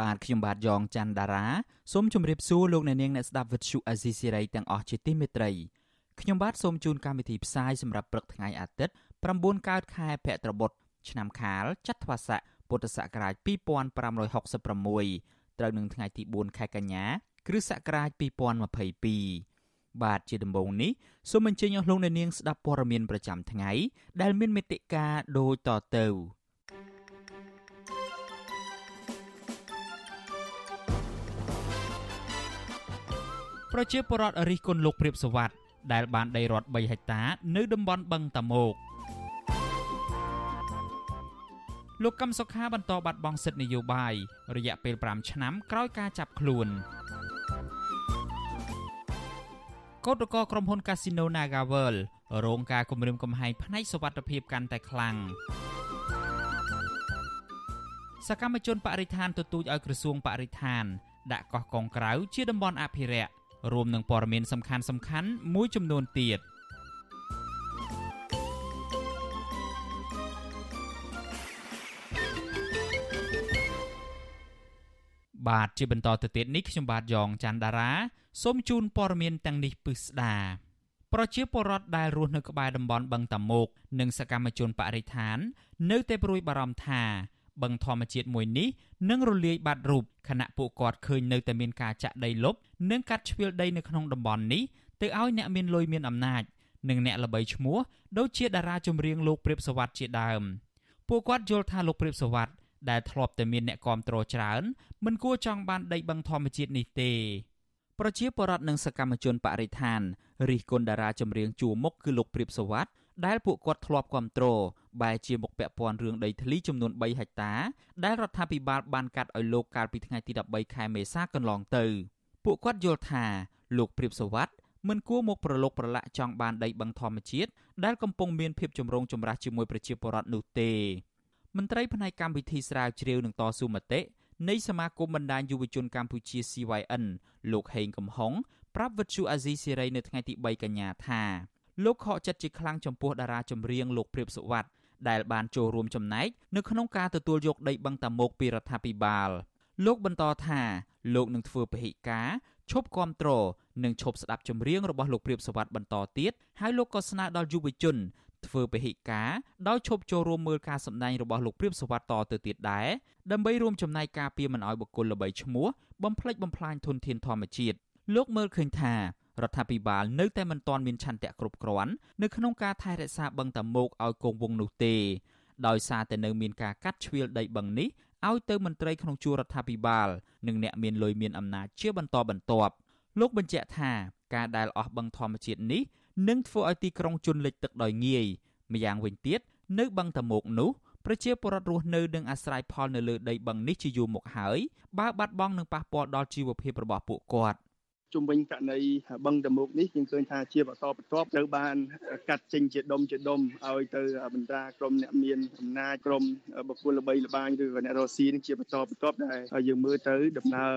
បាទខ្ញុំបាទយ៉ងច័ន្ទដារាសូមជម្រាបសួរលោកអ្នកនាងអ្នកស្ដាប់វិទ្យុអាស៊ីសេរីទាំងអស់ជាទីមេត្រីខ្ញុំបាទសូមជូនកម្មវិធីផ្សាយសម្រាប់ព្រឹកថ្ងៃអាទិត្យ9កើតខែភទ្របទឆ្នាំខាលចត្វាស័កពុទ្ធសករាជ2566ត្រូវនឹងថ្ងៃទី4ខែកញ្ញាគ្រិស្តសករាជ2022បាទជាដំបូងនេះសូមអញ្ជើញអស់លោកអ្នកនាងស្ដាប់ព័ត៌មានប្រចាំថ្ងៃដែលមានមេតិការដូចតទៅ ប្រជាពលរដ្ឋរិះគន់លោកព្រាបសវັດដែលបានដីរដ្ឋ3ហិកតានៅតំបន់បឹងតាម៉ោកលោកកឹមសុខាបន្តបាត់បង់សិទ្ធិនយោបាយរយៈពេល5ឆ្នាំក្រោយការចាប់ខ្លួនកោតក្រក្រុមហ៊ុន Casino NagaWorld រងការគំរាមកំហែងផ្នែកសុវត្ថិភាពកាន់តែខ្លាំងសកម្មជនបរិស្ថានទទូចឲ្យក្រសួងបរិស្ថាន ដាក់កោះកុងក្រៅជាតំបន់អភិរក្ស រួមនឹងព័ត៌មានសំខាន់សំខាន់មួយចំនួនទៀត។បាទជាបន្តទៅទៀតនេះខ្ញុំបាទយ៉ងច័ន្ទដារាសូមជូនព័ត៌មានទាំងនេះពិស្ដាប្រជាពលរដ្ឋដែលរស់នៅក្បែរតំបន់បឹងតាមុកនិងសកម្មជនបរិស្ថាន នៅតែព្រួយបារម្ភថា បឹងធម្មជាតិមួយនេះនឹងរលាយបាត់រូបខណៈពួកគាត់ឃើញនៅតែមានការចាក់ដីលុបនិងកាត់ជ្រឿលដីនៅក្នុងតំបន់នេះទៅឲ្យអ្នកមានលុយមានអំណាចនិងអ្នកល្បីឈ្មោះដូចជាតារាចម្រៀងលោកព្រាបសវັດជាដើមពួកគាត់យល់ថាលោកព្រាបសវັດដែលធ្លាប់តែមានអ្នកគាំទ្រច្រើនមិនគួរចង់បានដីបឹងធម្មជាតិនេះទេប្រជាពលរដ្ឋនិងសកម្មជនបរិស្ថានរិះគន់តារាចម្រៀងជួមុខគឺលោកព្រាបសវັດ ដែលពួកគាត់ធ្លាប់គាំទ្របែជាមុខពាក់ព័ន្ធរឿងដីធ្លីចំនួន3ហិកតាដែលរដ្ឋាភិបាលបានកាត់ឲ្យលោកកាលពីថ្ងៃទី13ខែមេសាកន្លងទៅពួកគាត់យល់ថាលោកព្រាបសវັດមិនគួរមកប្រឡូកប្រឡាក់ចង់បានដីបឹងធម្មជាតិដែលកំពុងមានភាពចម្រូងចម្រាសជាមួយប្រជាពលរដ្ឋនោះទេមន្ត្រីផ្នែកកម្មវិធីស្រាវជ្រាវនឹងតស៊ូមតិនៃសមាគមបណ្ដាញយុវជនកម្ពុជា CYN លោកហេងកំហុងប្រាប់វិទ្យុអាស៊ីសេរីនៅថ្ងៃទី3កញ្ញាថា លោកខកចិត្តជាខ្លាំងចំពោះតារាចម្រៀងលោកព្រាបសុវត្ថិដែលបានចូលរួមចំណែកនៅក្នុងការទទួលយកដីបឹងតាមុកពីរដ្ឋាភិបាលលោកបន្តថាលោកនឹងធ្វើពហិការឈប់គាំទ្រនិងឈប់ស្ដាប់ចម្រៀងរបស់លោកព្រាបសវັດបន្តទៀតហើយលោកក៏ស្នើដល់យុវជនធ្វើពហិការដោយឈប់ចូលរួមមើលការសម្ដែងរបស់លោកព្រាបសវត្ថតទៅទៀតដែរដើម្បីរួមចំណែកការពារមិនឲ្យបុគ្គលល្បីឈ្មោះបំផ្លិចបំផ្លាញធនធានធម្មជាតិលោកមើលឃើញថា រដ្ឋាភិបាលនៅតែមិនទាន់មានឆន្ទៈគ្រប់គ្រាន់នៅក្នុងការថែរក្សាបឹងតាមុកឲ្យគង់វង្សនោះទេដោយសារតែនៅមានការកាត់ជ្រៀលដីបឹងនេះឲ្យទៅមន្ត្រីក្នុងជួររដ្ឋាភិបាលនិងអ្នកមានលុយមានអំណាចជាបន្តបន្ទាប់លោកបញ្ជាក់ថាការដែលអស់បឹងធម្មជាតិនេះនឹងធ្វើឲ្យទីក្រុងជន់លិចទឹកដោយងាយម្យ៉ាងវិញទៀតនៅបឹងតាមុកនោះប្រជាពលរដ្ឋរស់នៅនឹងអាស្រ័យផលនៅលើដីបឹងនេះជាយូរមកហើយបើបាត់បង់នឹងប៉ះពាល់ដល់ជីវភាពរបស់ពួកគាត់ ជុំវិញករណីបឹងតមុកនេះយើងឃើញថាជាបន្តបន្ទាប់ត្រូវបានកាត់ចេញជាដុំជាដុំឲ្យទៅបណ្ដាក្រុមអ្នកមានអំណាចក្រុមបុគ្គលល្បីល្បាញឬក៏អ្នករស់ស៊ីនឹងជាបន្តបន្ទាប់ដែលយើងមើលទៅដំណើរ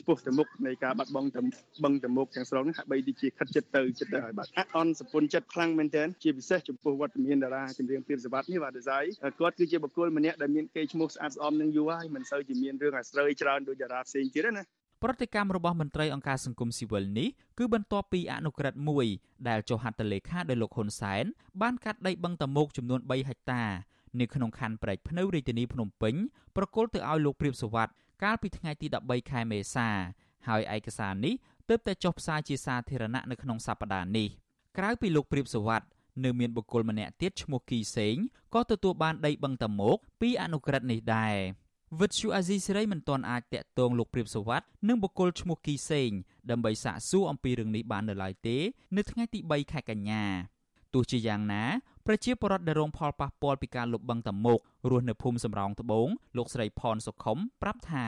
ឆ្ពោះទៅមុខនៃការបាត់បង់ទៅបឹងតមុកទាំងស្រុងហាក់បីដូចជាខិតចិត្តទៅចិត្តទៅហើយបាទអអន់សពុនចិត្តខ្លាំងមែនទែនជាពិសេសចំពោះវត្តមានតារាចម្រៀងព្រាបសវັດនេះបាទដេសាយគាត់គឺជាបុគ្គលម្នាក់ដែលមានកេរ្តិ៍ឈ្មោះស្អាតស្អំនឹងយូរហើយមិនសូវជាមានរឿងអាស្រូវច្រើនដូចតារាផ្សេងទៀតទេណា ប្រតិកម្មរបស់មន្ត្រីអង្គការសង្គមស៊ីវិលនេះគឺបន្ទាប់ពីអនុក្រឹត្យមួយដែលចុះហត្ថលេខាដោយលោកហ៊ុនសែនបានកាត់ដីបឹងតមោកចំនួន3ហិកតានៅក្នុងខណ្ឌព្រែកភ្នៅរាជធានីភ្នំពេញប្រគល់ទៅឲ្យលោកព្រាបសវັດកាលពីថ្ងៃទី13ខែមេសា ហើយឯកសារនេះទើបតែចុះផ្សាយជាសាធារណៈនៅក្នុងសប្តាហ៍នេះក្រៅពីលោកព្រាបសវັດនៅមានបុគ្គលម្នាក់ទៀតឈ្មោះគីសេងក៏ទទួលបានដីបឹងតមោកពីអនុក្រឹត្យនេះដែរ វិទ្យុអាស៊ីសេរីមិនទាន់អាចតាក់ទងលោកព្រាបសវັດនិងបុគ្គលឈ្មោះគីសេងដើម្បីសាកសួរអំពីរឿងនេះបាននៅឡើយទេនៅថ្ងៃទី3ខែកញ្ញាទោះជាយ៉ាងណាប្រជាពលរដ្ឋដែលរងផលប៉ះពាល់ពីការលុបបង្កតមុករស់នៅភូមិសំរោងត្បូងលោកស្រីផនសុខុមប្រាប់ថា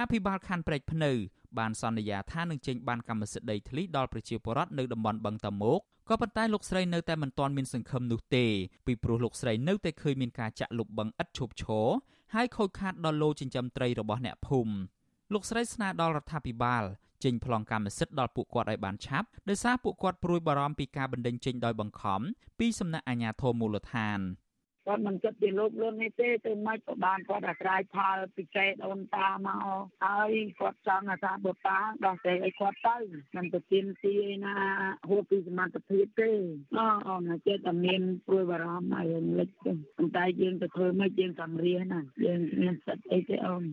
អភិបាលខណ្ឌព្រែកភ្នៅបានសន្យាថានឹងចេញបានកម្មសិទ្ធិដីធ្លីដល់ប្រជាពលរដ្ឋនៅតំបន់បឹងតាមុកក៏ប៉ុន្តែលោកស្រីនៅតែមិនទាន់មានសង្ឃឹមនោះទេពីព្រោះលោកស្រីនៅតែឃើញមានការចាក់លុបបឹងឥតឈប់ឈរ ហើយខូចខាតដល់លោចិញ្ចឹមត្រីរបស់អ្នកភូមិលោកស្រីស្នើដល់រដ្ឋាភិបាលចេញប្លង់កម្មសិទ្ធិដល់ពួកគាត់ឲ្យបានឆាប់ដោយសារពួកគាត់ព្រួយបារម្ភពីការបណ្តេញចេញដោយបង្ខំពីសំណាក់អាជ្ញាធរមូលដ្ឋាន។ គាត់មិនគិតពីលោកលឿននេះទេទៅមិនក៏បានគាត់អាស្រ័យផលពីកែដូនតាមកហើយគាត់ចង់ថាបើប៉ាដោះស្រាយឲ្យគាត់ទៅមិនទៅទៀមទីឯណាហួសពីសមត្ថភាពទេអអូនចិត្តតែមានព្រួយបារម្ភហើយលិចទេប៉ុន្តែយើងទៅធ្វើមិនយើងសំរៀនណាយើងមានសិទ្ធិអីទេអូន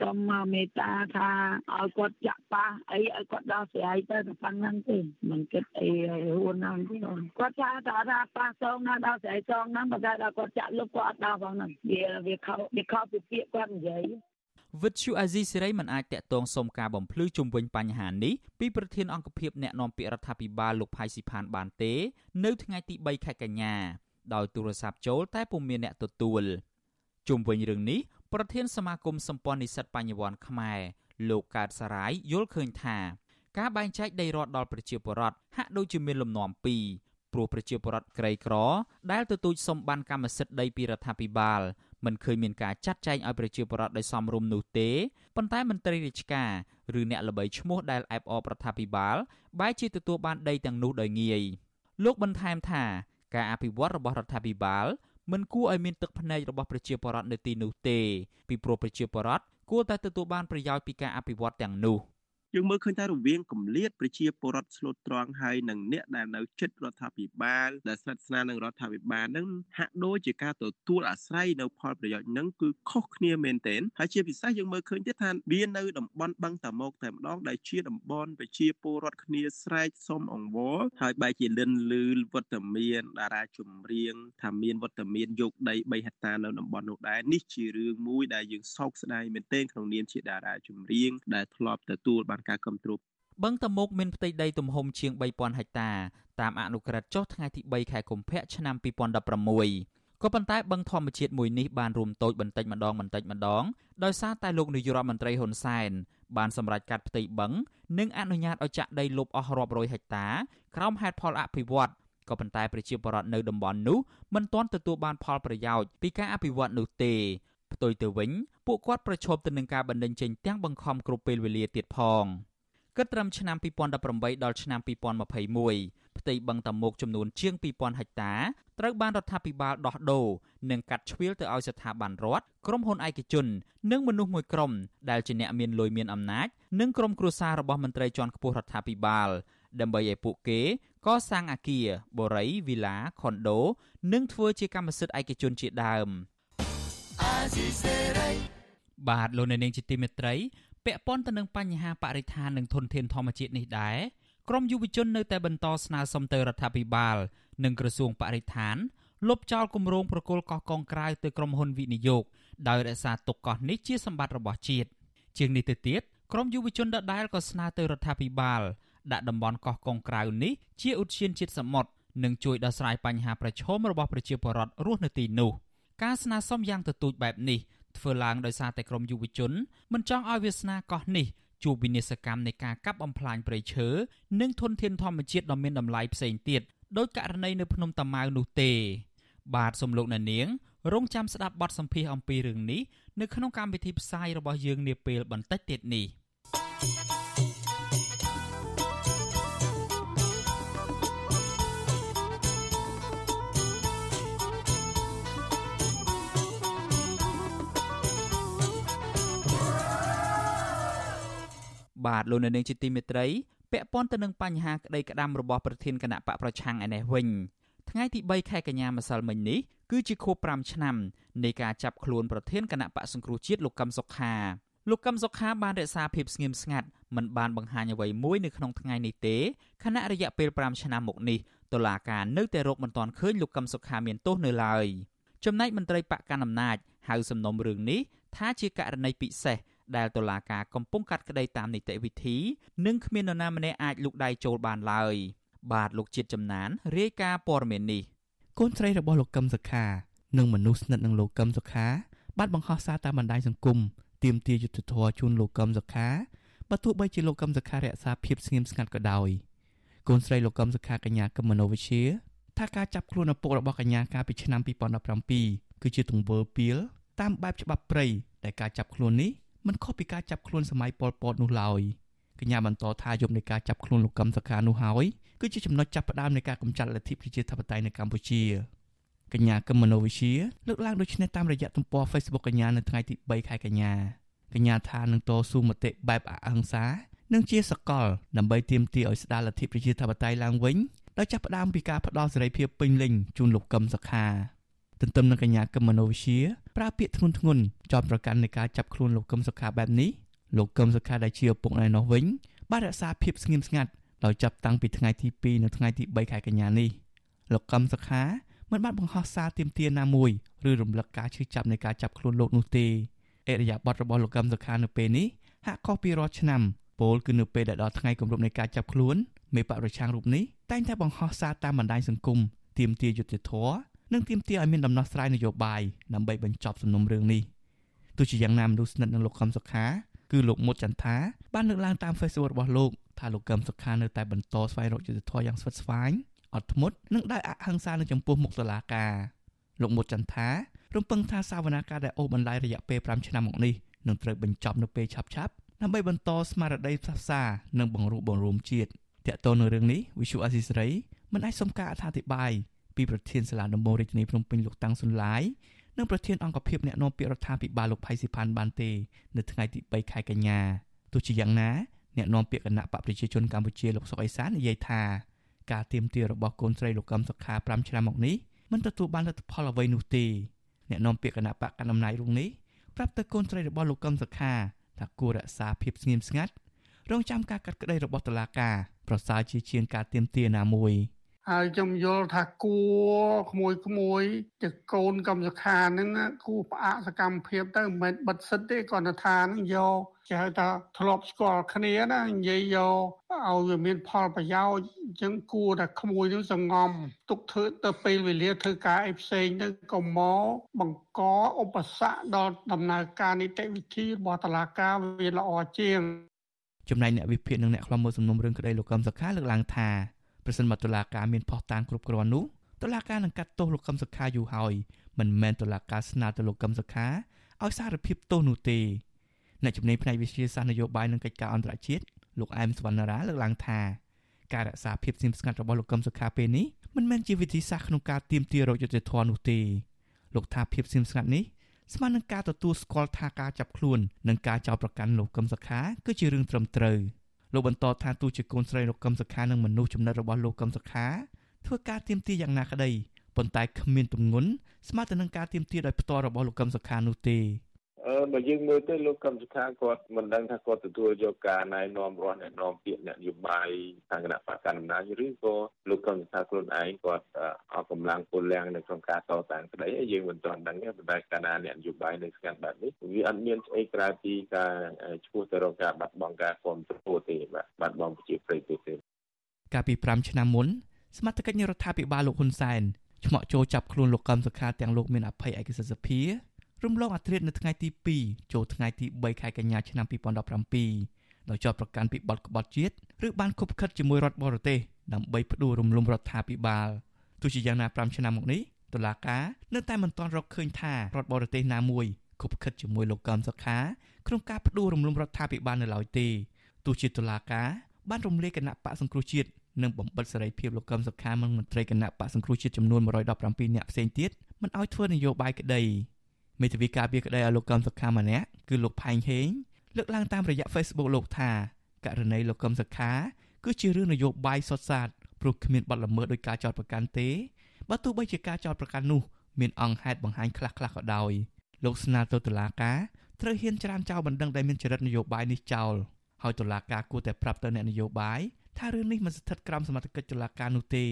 សូមមកមេត្តាថាឲ្យគាត់ចាក់ប៉ះអីឲ្យគាត់ដោះស្រាយទៅតែប៉ុណ្្នឹងទេមិនគិតអីហួនណាស់ទេអូនគាត់ថាថាប៉ះសងណាដោះស្រាយសងណាបើតែដល់គាត់ចាក់លុបគាត់អត់ដល់ផងហ្នឹងវាវាខុសវាខុសពីពាក្យគាត់និយាយវិទ្យុអាស៊ីសេរីមិនអាចតាក់ទងសុំការបំភ្លឺជុំវិញបញ្ហានេះពីប្រធានអង្គភិបអ្នកនាំពាក្យរដ្ឋាភិបាលលោកផៃស៊ីផានបានទេ នៅថ្ងៃទី3ខែកញ្ញាដោយទូរស័ព្ទចូលតែពុំមានអ្នកទទួលជុំវិញរឿងនេះប្រធានសមាគមសម្ព័ន្ធនិស្សិតបញ្ញវន្តខ្មែរលោកកើតសារាយយល់ឃើញថា ការបែងចែកដីរដ្ឋដល់ប្រជាពលរដ្ឋហាក់ដូចជាមានលំនាំពីរ ព្រោះប្រជាពលរដ្ឋក្រីក្រ ដែលទទូចសុំបានកម្មសិទ្ធិដីពីរដ្ឋាភិបាលមិនឃើញមានការចាត់ចែងឲ្យប្រជាពលរដ្ឋដោយសមរម្យនោះទេប៉ុន្តែមន្ត្រីរាជការឬអ្នកល្បីឈ្មោះដែលអែបអបរដ្ឋាភិបាលបែរជាទទួលបានដីទាំងនោះដោយងាយលោកបន្ថែមថាការអភិវឌ្ឍរបស់រដ្ឋាភិបាលមិនគួរឲ្យមានទឹកភ្នែករបស់ប្រជាពលរដ្ឋនៅទីនោះទេពីព្រោះប្រជាពលរដ្ឋគួរតែទទួលបានប្រយោជន៍ពីការអភិវឌ្ឍទាំងនោះ។ យើងមើលឃើញថារវាងគម្លាតប្រជាពលរដ្ឋស្លូតត្រង់ហើយនិងអ្នកដែលនៅជិតរដ្ឋាភិបាលដែលស្និទ្ធស្នាលនឹងរដ្ឋាភិបាលនឹងហាក់ដូចជាការទទួលអាស្រ័យនៅផលប្រយោជន៍នឹងគឺខុសគ្នាមែនទែនហើយជាពិសេសយើងមើលឃើញទៀតថាវានៅតំបន់បឹងតាមុកតែម្ដងដែលជាតំបន់ប្រជាពលរដ្ឋគ្នាស្រែកសុំអង្វរហើយបែរជាលិនលឺវត្តមានតារាចម្រៀងថាមានវត្តមានយកដី3ហិកតានៅតំបន់នោះដែរនេះជារឿងមួយដែលយើងសោកស្ដាយមែនទែនក្នុងនាមជាតារាចម្រៀងដែលធ្លាប់ទទួលបានការគ្រប់គ្រងបឹងតមុកមានផ្ទៃដីទំហំជាង3000ហិកតាតាមអនុក្រឹត្យចុះថ្ងៃទី3ខែកុម្ភៈឆ្នាំ2016ក៏ប៉ុន្តែបឹងធម្មជាតិមួយនេះបានរួមតូចបន្តិចម្ដងបន្តិចម្ដងដោយសារតែលោកនាយរដ្ឋមន្ត្រីហ៊ុនសែនបានសម្រេចកាត់ផ្ទៃបឹងនិងអនុញ្ញាតឲ្យចាក់ដីលុបអស់រាប់រយហិកតាក្រោមហេតុផលអភិវឌ្ឍក៏ប៉ុន្តែប្រជាពលរដ្ឋនៅតំបន់នោះមិនទាន់ទទួលបានផលប្រយោជន៍ពីការអភិវឌ្ឍនោះទេ ផ្ទុយទៅវិញពួកគាត់ប្រឈមទៅនឹងការបណ្តេញចេញទាំងបង្ខំគ្រប់ពេលវេលាទៀតផងគិតត្រឹមឆ្នាំ2018ដល់ឆ្នាំ2021ផ្ទៃបឹងតាមុកចំនួនជាង2000ហិកតាត្រូវបានរដ្ឋាភិបាលដោះដូរនិងកាត់ជ្រៀលទៅឲ្យស្ថាប័នរដ្ឋក្រុមហ៊ុនឯកជននិងមនុស្សមួយក្រុមដែលជាអ្នកមានលុយមានអំណាចនិងក្រុមគ្រួសាររបស់មន្ត្រីជាន់ខ្ពស់រដ្ឋាភិបាលដើម្បីឲ្យពួកគេកសាងអគារ បូរី វីឡា ខុនដូ និងធ្វើជាកម្មសិទ្ធិឯកជនជាដើម។ ស៊ីសេរីបាទលោកអ្នកនាងជាទីមេត្រីពាក់ព័ន្ធទៅនឹងបញ្ហាបរិស្ថាននិងធនធានធម្មជាតិនេះដែរក្រមយុវជននៅតែបន្តស្នើសុំទៅរដ្ឋាភិបាលនិងក្រសួងបរិស្ថានលុបចោលគម្រោងប្រគល់កោះកុងក្រៅទៅក្រុមហ៊ុនវិនិយោគដោយរក្សាទុកកោះនេះជាសម្បត្តិរបស់ជាតិជាងនេះទៅទៀតក្រមយុវជនដដែលក៏ស្នើទៅរដ្ឋាភិបាល ដាក់តំបន់កោះកុងក្រៅនេះជាឧទ្យានជាតិសមុទ្រនិងជួយដោះស្រាយបញ្ហាប្រឈមរបស់ប្រជាពលរដ្ឋរស់នៅទីនោះ។ ការស្នើសុំយ៉ាងទទូចបែបនេះធ្វើឡើងដោយសារតែក្រមយុវជនមិនចង់ឲ្យវាសនាកោះនេះជួបវិនិស្សកម្មនៃការកាប់បំផ្លាញព្រៃឈើនិងធនធានធម្មជាតិដ៏មានតម្លៃផ្សេងទៀតដោយករណីនៅភ្នំតាម៉ៅនោះទេ បាទសំលោកអ្នកនាងរងចាំស្ដាប់បទសម្ភាសអំពីរឿងនេះនៅក្នុងកម្មវិធីផ្សាយរបស់យើងនាពេលបន្តិចទៀតនេះ។ បាទលោកនៅនាងជាទីមេត្រីពាក់ព័ន្ធទៅនឹងបញ្ហាក្តីក្តាំរបស់ប្រធានគណៈបកប្រឆាំងឯនេះវិញថ្ងៃទី3ខែកញ្ញាម្សិលមិញនេះគឺជាខួប5ឆ្នាំនៃការចាប់ខ្លួនប្រធានគណៈបកសង្គ្រោះជាតិលោកកឹមសុខាលោកកឹមសុខាបានរក្សាភាពស្ងៀមស្ងាត់មិនបានបង្ហាញអ្វីមួយនៅក្នុងថ្ងៃនេះទេខណៈរយៈពេល5ឆ្នាំមកនេះតុលាការនៅតែរកមិនទាន់ឃើញលោកកឹមសុខាមានទោសនៅឡើយចំណែកមន្ត្រីបកកណ្ដាលអំណាចហៅសំណុំរឿងនេះថាជាករណីពិសេស ដែលតុលាការកំពុងកាត់ក្តីតាមនីតិវិធីនិងគ្មាននរណាម្នាក់អាចលូកដៃចូលបានឡើយបាទលោកជាតិចំណានរាយការណ៍ព័ត៌មាននេះកូនស្រីរបស់លោកកឹមសុខានិងមនុស្សស្និទ្ធនឹងលោកកឹមសុខាបានបង្ហោះសារតាមបណ្ដាញសង្គមទៀមទាយុទ្ធធរជូនលោកកឹមសុខាបើទោះបីជាលោកកឹមសុខារក្សាភាពស្ងៀមស្ងាត់ក៏ដោយកូនស្រីលោកកឹមសុខាកញ្ញាកឹមមនោវិជ្ជាថាការចាប់ខ្លួនឪពុករបស់កញ្ញាកាលពីឆ្នាំ2017គឺជាទង្វើពៀលតាមបែបច្បាប់ព្រៃដែលការចាប់ខ្លួននេះ មិនខុសពីការចាប់ខ្លួនសម័យប៉ុលពតនោះឡើយកញ្ញាបន្តថាយប់នៃការចាប់ខ្លួនលោកកឹមសុខានោះហើយគឺជាចំណុចចាប់ផ្ដើមនៃការកម្ចាត់លទ្ធិប្រជាធិបតេយ្យនៅកម្ពុជាកញ្ញាកឹមមនោវិជ្ជាលើកឡើងដូចនេះតាមរយៈទំព័រ Facebook កញ្ញានៅថ្ងៃទី3ខែកញ្ញាកញ្ញាថានឹងតស៊ូមតិបែបអហិង្សានិងជាសកលដើម្បីទាមទារឲ្យស្ដារលទ្ធិប្រជាធិបតេយ្យឡើងវិញដោយចាប់ផ្ដើមពីការផ្ដល់សេរីភាពពេញលេញជូនលោកកឹមសុខា ទន្ទឹមនឹងកញ្ញាកឹមមនោវិជ្ជាប្រើពាក្យធ្ងន់ធ្ងរចោទប្រកាន់នៃការចាប់ខ្លួនលោកកឹមសុខាបែបនេះលោកកឹមសុខាដែលជាឪពុកណែនោះវិញបានរក្សាភាពស្ងៀមស្ងាត់ដោយចាប់តាំងពីថ្ងៃទី2និងថ្ងៃទី3ខែកញ្ញានេះលោកកឹមសុខាមិនបានបង្ហោះសារទាមទារណាមួយឬរំលឹកការឈឺចាប់នៃការចាប់ខ្លួនលោកនោះទេអេរយាប័តរបស់លោកកឹមសុខានៅពេលនេះហាក់ខុសពីរាល់ឆ្នាំពោលគឺនៅពេលដែលដល់ថ្ងៃគម្រប់នៃការចាប់ខ្លួនមេបកប្រឆាំងរូបនេះតែងតែបង្ហោះសារតាមបណ្ដាញសង្គមទាមទារយុត្តិធម៌ និងទាមទារឲ្យមានដំណោះស្រាយនយោបាយដើម្បីបញ្ចប់សំណុំរឿងនេះទោះជាយ៉ាងណាមនុស្សស្និទ្ធនឹងលោកខំសុខាគឺលោកមុតចន្ទថាបានលើកឡើងតាម Facebook របស់លោកថាលោកកឹមសុខានៅតែបន្តស្វែងរកយុត្តិធម៌យ៉ាងស្វិតស្វាញអត់ធ្មត់និងដោយអហិង្សានៅចំពោះមុខតុលាការលោកមុតចន្ទថារំពឹងថាសាវនាការដែលអូសបន្លាយរយៈពេល5ឆ្នាំមកនេះនឹងត្រូវបញ្ចប់នៅពេលឆាប់ៗដើម្បីបន្តស្មារតីផ្សះផ្សានិងបង្រួបបង្រួមជាតិតកតទៅនឹងរឿងនេះ Visual Assisray មិនអាចសុំការអធិប្បាយ ពីប្រធានសាលាដំបងរាជធានីភ្នំពេញលោកតាំងសុនឡាយនិងប្រធានអង្គភិបអ្នកនាំពាក្យរដ្ឋាភិបាលលោកផៃស៊ីផាន់បានទេនៅថ្ងៃទី3ខែកញ្ញាទោះជាយ៉ាងណាអ្នកនាំពាក្យគណៈបកប្រជាជនកម្ពុជាលោកសុកអេសាននិយាយថាការទៀមទារបស់កូនស្រីលោកកឹមសុខា5ឆ្នាំមកនេះមិនទទួលបានលទ្ធផលអ្វីនោះទេអ្នកនាំពាក្យគណៈបកកណ្ដាលអំណាចរុងនេះប្រាប់ទៅកូនស្រីរបស់លោកកឹមសុខាថាគួររក្សាភាពស្ងៀមស្ងាត់រងចាំការកាត់ក្តីរបស់តុលាការប្រសើរជាជាងការទៀមទាណាមួយ។ ហើយខ្ញុំយល់ថាគួក្មួយក្មួយទៅកូនកម្មសខាហ្នឹងគួផ្អាកសកម្មភាពទៅមិនមែនបិទសិទ្ធទេគាត់ថាហ្នឹងយកគេហៅថាធ្លាប់ស្គាល់គ្នាណានិយាយយកឲ្យវាមានផលប្រយោជន៍អញ្ចឹងគួរតែក្មួយនឹងសងំទុកធ្វើទៅពេលវេលាធ្វើការអីផ្សេងទៅកុំមកបង្កឧបសគ្គដល់ដំណើរការនីតិវិធីរបស់តុលាការវាល្អជាងចំណែកអ្នកវិភាគនិងអ្នកខ្លំមើលសំណុំរឿងក្តីលោកកឹមសុខាលើកឡើងថា ប្រសិនបើតុលាការមានភ័ស្តុតាងគ្រប់គ្រាន់នោះតុលាការនឹងកាត់ទោសលោកកឹមសុខាយូរហើយមិនមែនតុលាការស្នើទៅលោកកឹមសុខាឲ្យសារភាពទោសនោះទេអ្នកជំនាញផ្នែកវិទ្យាសាស្ត្រនយោបាយនិងកិច្ចការអន្តរជាតិលោកអែមសវណ្ណារាលើកឡើងថាការរក្សាភាពស្ងៀមស្ងាត់របស់លោកកឹមសុខាពេលនេះមិនមែនជាវិធីសាស្ត្រក្នុងការទាមទាររកយុត្តិធម៌នោះទេលោកថាភាពស្ងៀមស្ងាត់នេះស្មើនឹងការទទួលស្គាល់ថាការចាប់ខ្លួននិងការចោទប្រកាន់លោកកឹមសុខាគឺជារឿងត្រឹមត្រូវ។ លោកបន្តថាទោះជាកូនស្រីលោកកឹមសុខានិងមនុស្សចំណិតរបស់លោកកឹមសុខាធ្វើការទៀមទាយ៉ាងណាក្តីប៉ុន្តែគ្មានទម្ងន់ស្មើទៅនឹងការទៀមទាដោយផ្ទាល់របស់លោកកឹមសុខានោះទេ អឺបើយើងមើលទៅលោកកម្មសខាគាត់មិនដឹងថាគាត់ទទួលយកការណែនាំរបស់អ្នកនាំពាក្យអ្នកនយោបាយខាងគណៈបកកណ្ដាលអំណាចឬក៏លោកកម្មសខាខ្លួនឯងគាត់អស់កម្លាំងពលលាំងនៅក្នុងការតតាំងក្តីយើងមិនទាន់ដឹងទេប៉ុន្តែកាលណាអ្នកនយោបាយនៅស្ងាត់បែបនេះវាអត់មានស្អីក្រៅពីការឈ្មោះទៅរកការបាត់បង់ការគ្រប់គ្រងទេបាទបាត់បង់ប្រជាប្រិយទេ កាលពី5ឆ្នាំមុនសមាជិករដ្ឋាភិបាលលោកហ៊ុនសែនឆ្មក់ចូលចាប់ខ្លួនលោកកម្មសខាទាំងលោកមានអភ័យឯកសិទ្ធិសភា រំលងអត្រានៅថ្ងៃទី2ចូលថ្ងៃទី3ខែកញ្ញាឆ្នាំ2017ដោយជាប់ប្រកាន់ពីបទក្បត់ជាតិឬបានគប់ខិតជាមួយរដ្ឋបរទេសដើម្បីផ្ដួលរំលំរដ្ឋាភិបាលទោះជាយ៉ាងណា5ឆ្នាំមកនេះតុលាការនៅតែមិនទាន់រកឃើញថារដ្ឋបរទេសណាមួយគប់ខិតជាមួយលោកកំសុខាក្នុងការផ្ដួលរំលំរដ្ឋាភិបាលនៅឡើយទេទោះជាតុលាការបានរំលាយគណៈបកសង្គ្រោះជាតិនិងបំបិតសេរីភាពលោកកឹមសុខានិងមន្ត្រីគណៈបកសង្គ្រោះជាតិចំនួន117នាក់ផ្សេងទៀតមិនឲ្យធ្វើនយោបាយក្តី មេធាវីការពារក្តីឲ្យលោកកឹមសុខាម្នាក់គឺលោកផែងហេងលើកឡើងតាមរយៈ Facebook លោកថាករណីលោកកឹមសុខា គឺជារឿងនយោបាយសុទ្ធសាធព្រោះគ្មានបទល្មើសដោយការចោទប្រកាន់ទេបើទោះបីជាការចោទប្រកាន់នោះមានអង្គហេតុបង្ហាញខ្លះៗក៏ដោយលោកស្នើទៅតុលាការត្រូវហ៊ានច្រានចោលបណ្ដឹងដែលមានចរិតនយោបាយនេះចោលហើយតុលាការគួរតែប្រាប់ទៅអ្នកនយោបាយថារឿងនេះមិនស្ថិតក្រោមសមត្ថកិច្ចតុលាការនោះទេ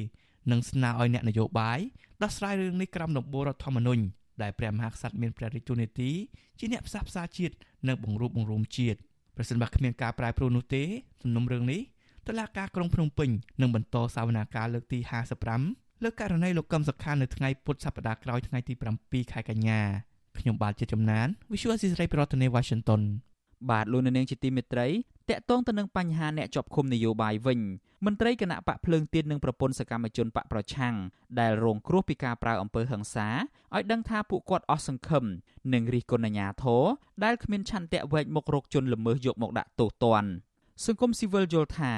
និងស្នើឲ្យអ្នកនយោបាយដោះស្រាយរឿងនេះក្រោមដំបូលរដ្ឋធម្មនុញ្ញ ដែលព្រះមហាក្សត្រមានព្រះរាជទូនីតិជាអ្នកផ្សះផ្សាជាតិនិងបង្រួបបង្រួមជាតិប្រសិនបើគ្មានការប្រែប្រួលនោះទេសំណុំរឿងនេះតុលាការក្រុងភ្នំពេញនឹងបន្តសវនាការលើកទី55លើករណីលោកកឹមសុខានៅថ្ងៃពុធសប្តាហ៍ក្រោយថ្ងៃទី7ខែកញ្ញាខខ្ញុំបាទជាចំណាន Visual Assisray ប្រធានាទី Washington បាទលោកនាងជាទីមេត្រី តកតងទៅនឹងបញ្ហាអ្នកជាប់ឃុំនយោបាយវិញមន្ត្រីគណៈបកភ្លើងទៀននិងប្រពន្ធសកម្មជនបកប្រឆាំងដែលរងគ្រោះពីការប្រើអំពើហិង្សាឲ្យដឹងថាពួកគាត់អស់សង្ឃឹមនឹងរិះគន់អាជ្ញាធរដែលគ្មានឆន្ទៈវែកមុខរកជនល្មើសយកមកដាក់ទោសទណ្ឌសង្គមស៊ីវិលយល់ថា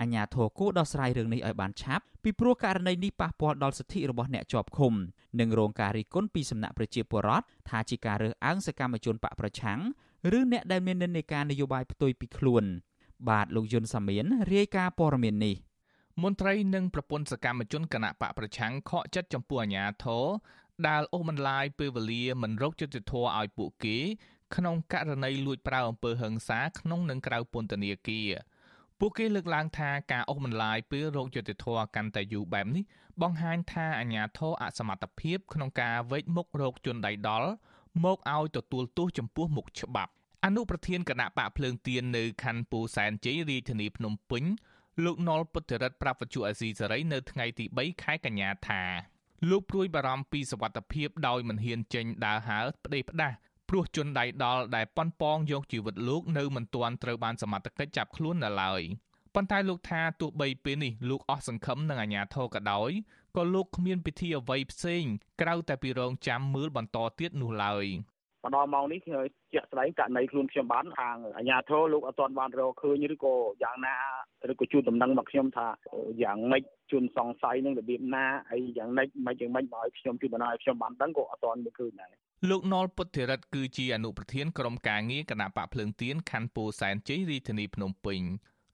អាជ្ញាធរគួរដោះស្រាយរឿងនេះឲ្យបានឆាប់ពីព្រោះករណីនេះប៉ះពាល់ដល់សិទ្ធិរបស់អ្នកជាប់ឃុំនិងរងការរិះគន់ពីសំណាក់ប្រជាពលរដ្ឋថាជាការរើសអើងសកម្មជនបកប្រឆាំង ឬអ្នកដែលមាននិន្នាការនយោបាយផ្ទុយពីខ្លួន បាទលោកយុនសាមៀនរាយការណ៍ព័ត៌មាននេះមន្ត្រីនិងប្រពន្ធសកម្មជនគណៈបកប្រឆាំងខកចិត្តចំពោះអាញាធរដែលអូសបន្លាយពេលវេលាមិនរកយុត្តិធម៌ឲ្យពួកគេ ក្នុងករណីលួចប្រើអំពើហិង្សាក្នុងនិងក្រៅពន្ធនាគារពួកគេលើកឡើងថាការអូសបន្លាយពេលរោគយុតិធធកាន់តែយូរបែបនេះបង្ហាញថាអាញាធរអសមត្ថភាពក្នុងការវេចមុខរោគជនដៃដល់ មកឲ្យទទួលទោសចំពោះមុខច្បាប់អនុប្រធានគណៈបកភ្លើងទៀននៅខណ្ឌពូសែនជ័យរាជធានីភ្នំពេញលោកណុលពុទ្ធរិទ្ធប្រាប់វិទ្យុអាស៊ីសេរីនៅថ្ងៃទី3ខែកញ្ញាថាលោកព្រួយបារម្ភពីសវត្ថភាពដោយមិនហ៊ានចេញដើរហើរផ្ដេសផ្ដាស់ព្រោះជនដៃដល់ដែលប៉ុនប៉ងយកជីវិតលោកនៅមិនទាន់ត្រូវបានសមត្ថកិច្ចចាប់ខ្លួននៅឡើយប៉ុន្តែលោកថាទោះបីពេលនេះលោកអស់សង្ឃឹមនឹងអាជ្ញាធរក៏ដោយ ក៏លោកគ្មានពិធីអ្វីផ្សេងក្រៅតែពីរងចាំមើលបន្តទៀតនោះឡើយមកដល់ម៉ោងនេះខ្ញុំជាក់ស្ដែងករណីខ្លួនខ្ញុំបានខាងអាជ្ញាធរលោកអត់ទាន់បានរកឃើញឬក៏យ៉ាងណាឬក៏ជួនដំណឹងមកខ្ញុំថាយ៉ាងម៉េចជួនសង្ស័យនឹងរបៀបណាអីយ៉ាងម៉េចមិនយ៉ាងម៉េចមកឲ្យខ្ញុំជួនបណ្ដាឲ្យខ្ញុំបានដឹងក៏អត់ទាន់មើលឃើញដែរលោកណុលពុទ្ធិរិទ្ធគឺជាអនុប្រធានក្រុមការងារគណៈបកភ្លើងទៀនខណ្ឌពោធិ៍សែនជ័យរាជធានីភ្នំពេញ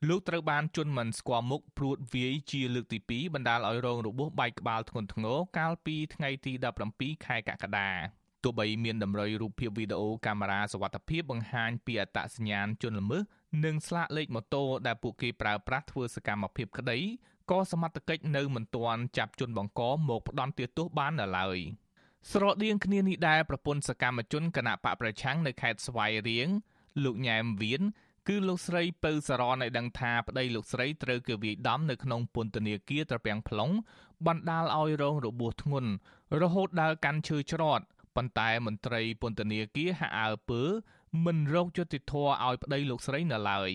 លោកត្រូវបានជន់មិនស្គាល់មុខព្រួតវាយជាលើកទី2បណ្ដាលឲ្យរងរបួសបែកក្បាលធ្ងន់ធ្ងរកាលពីថ្ងៃទី17ខែកក្កដាទោះបីមានតម្រុយរូបភាពវីដេអូកាមេរ៉ាសវត្ថិភាពបង្ហាញពីអត្តសញ្ញាណជនល្មើសនិងស្លាកលេខម៉ូតូដែលពួកគេប្រើប្រាស់ធ្វើសកម្មភាពក្តីក៏សមត្ថកិច្ចនៅមិនទាន់ចាប់ជនបង្កមកផ្ដន់ទោសបាននៅឡើយ។ស្រដៀងគ្នានេះដែរប្រពន្ធសកម្មជនគណៈបកប្រឆាំងនៅខេត្តស្វាយរៀងលោកញ៉ែមវៀន គឺលោកស្រីពៅសរនឲ្យដឹងថាប្តីលោកស្រីត្រូវគេវាយដំនៅក្នុងពន្ធនាគារត្រពាំង plong បណ្ដាលឲ្យរងរបួសធ្ងន់រហូតដល់កាន់ឈើច្រត់ប៉ុន្តែមន្ត្រីពន្ធនាគារហាក់អើពើមិនរកយុត្តិធម៌ឲ្យប្តីលោកស្រីនៅឡើយ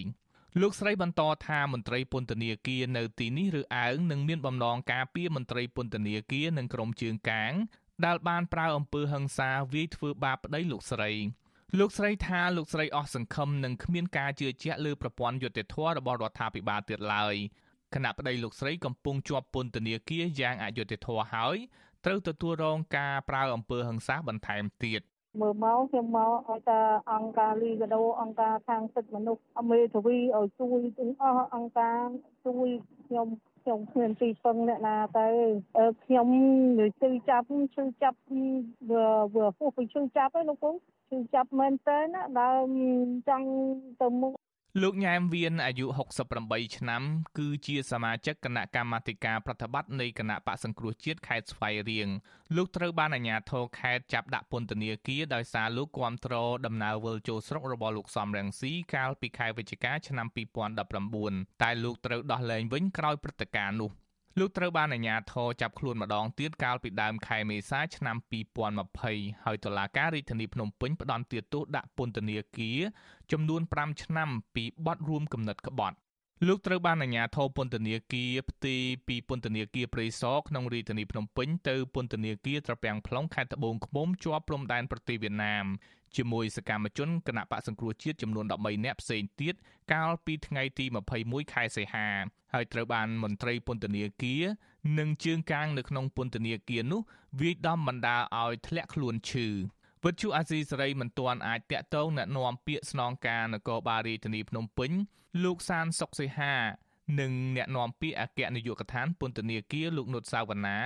លោកស្រីបន្តថាមន្ត្រីពន្ធនាគារនៅទីនេះឬអើងនឹងមានបំណងការពារមន្ត្រីពន្ធនាគារនិងក្រុមជើងកាងដែលបានប្រើអំពើហិង្សាវាយធ្វើបាបប្តីលោកស្រី លោកស្រីថាលោកស្រីអស់សង្ឃឹមនឹងគ្មានការជឿជាក់លើប្រព័ន្ធយុត្តិធម៌របស់រដ្ឋាភិបាលទៀតឡើយគណៈប្តីលោកស្រីកំពុងជាប់ពន្ធនាគារយ៉ាងអយុត្តិធម៌ហើយត្រូវទទួលរងការប្រើអំពើហិង្សាបន្ថែមទៀតមើលមកខ្ញុំមកឲ្យតែអង្គការលីកាដូអង្គការខាងសិទ្ធិមនុស្សអមេធាវីឲ្យជួយទាំងអស់អង្គការជួយខ្ញុំ ខ្ញុំគ្មានទីពឹងអ្នកណាទៅខ្ញុំនិយាយជឿចាប់ជឿចាប់វាវាពោះពីជឿចាប់ឯងលោកពូជឿចាប់មែនតើណាដើមចង់ទៅមុខ លោកញ៉ែមវៀនអាយុ68ឆ្នាំ គឺជាសមាជិកគណៈកម្មាធិការប្រតិបត្តិនៃគណៈបកសង្គ្រោះជាតិខេត្តស្វាយរៀងលោកត្រូវបានអាជ្ញាធរខេត្តចាប់ដាក់ពន្ធនាគារដោយសារលោកគាំទ្រដំណើរវិលចូលស្រុករបស់លោកសំរងស៊ីកាលពីខែវិច្ឆិកាឆ្នាំ2019តែលោកត្រូវដោះលែងវិញក្រោយព្រឹត្តិការណ៍នោះ លោកត្រូវបានអាជ្ញាធរចាប់ខ្លួនម្ដងទៀតកាលពីដើមខែមេសាឆ្នាំ2020ហើយតុលាការរាជធានីភ្នំពេញផ្តន្ទាទោសដាក់ពន្ធនាគារចំនួន5ឆ្នាំពីបទរួមគំនិតក្បត់ លោកត្រូវបានអាជ្ញាធរពន្ធនាគារផ្ទេរពីពន្ធនាគារព្រៃសរក្នុងរាជធានីភ្នំពេញទៅពន្ធនាគារត្រពាំង plong ខេត្តត្បូងឃ្មុំជាប់ព្រំដែនប្រទេសវៀតណាមជាមួយសកម្មជនគណៈបកសង្គ្រោះជាតិចំនួន13នាក់ផ្សេងទៀតកាលពីថ្ងៃទី21ខែសីហាហើយត្រូវបានមន្ត្រីពន្ធនាគារនិងជើងកាងនៅក្នុងពន្ធនាគារនោះវាយដំបណ្ដាលឲ្យធ្លាក់ខ្លួនឈឺ វិទ្យុអាស៊ីសេរីមិនទាន់អាចតាក់ទងណែនាំពាក្យស្នងការនគរបាលរាជធានីភ្នំពេញលោកសានសុកសីហានិងអ្នកនាំពាក្យអគ្គនាយកដ្ឋានពន្ធនាគារលោកនុតសាវណ្ណា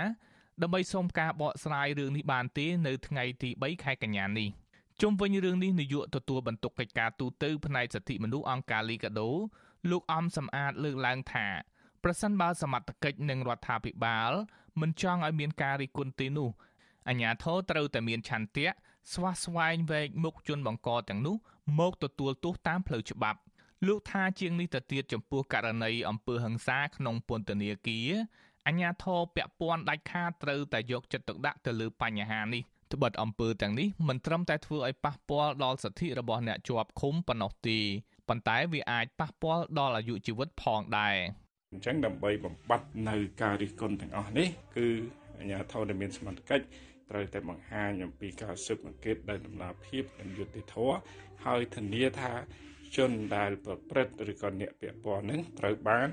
ដើម្បីសូមការបកស្រាយរឿងនេះបានទេនៅថ្ងៃទី3ខែកញ្ញានេះ។ជុំវិញរឿងនេះនាយកទទួលបន្ទុកកិច្ចការទូតផ្នែកសិទ្ធិមនុស្សអង្គការលីកាដូលោកអំសំអាតលើកឡើងថាប្រសិនបើសមត្ថកិច្ចនិងរដ្ឋាភិបាលមិនចង់ឲ្យមានការរិះគន់ទេនោះអាជ្ញាធរត្រូវតែមានឆន្ទៈ ស្វះស្វែងវែកមុខជនបង្កទាំងនោះមកទទួលទោសតាមផ្លូវច្បាប់លោកថាជាងនេះទៅទៀតចំពោះករណីអំពើហិង្សាក្នុងពន្ធនាគារអាជ្ញាធរពាក់ព័ន្ធដាច់ខាតត្រូវតែយកចិត្តទុកដាក់ទៅលើបញ្ហានេះត្បិតអំពើទាំងនេះមិនត្រឹមតែធ្វើឲ្យប៉ះពាល់ដល់សិទ្ធិរបស់អ្នកជាប់ឃុំប៉ុណ្ណោះទេប៉ុន្តែវាអាចប៉ះពាល់ដល់អាយុជីវិតផងដែរអញ្ចឹងដើម្បីបំបត្តិនៅការរិះគន់ទាំងអស់នេះគឺអាជ្ញាធរដែលមានសមត្ថកិច្ច ត្រូវតែបង្ហាញអំពីការស៊ើបអង្កេតដោយដំណាភាពនិងយុត្តិធម៌ហើយធានាថាជនដែលប្រព្រឹត្តឬក៏អ្នកពាក់ព័ន្ធនឹងត្រូវបាន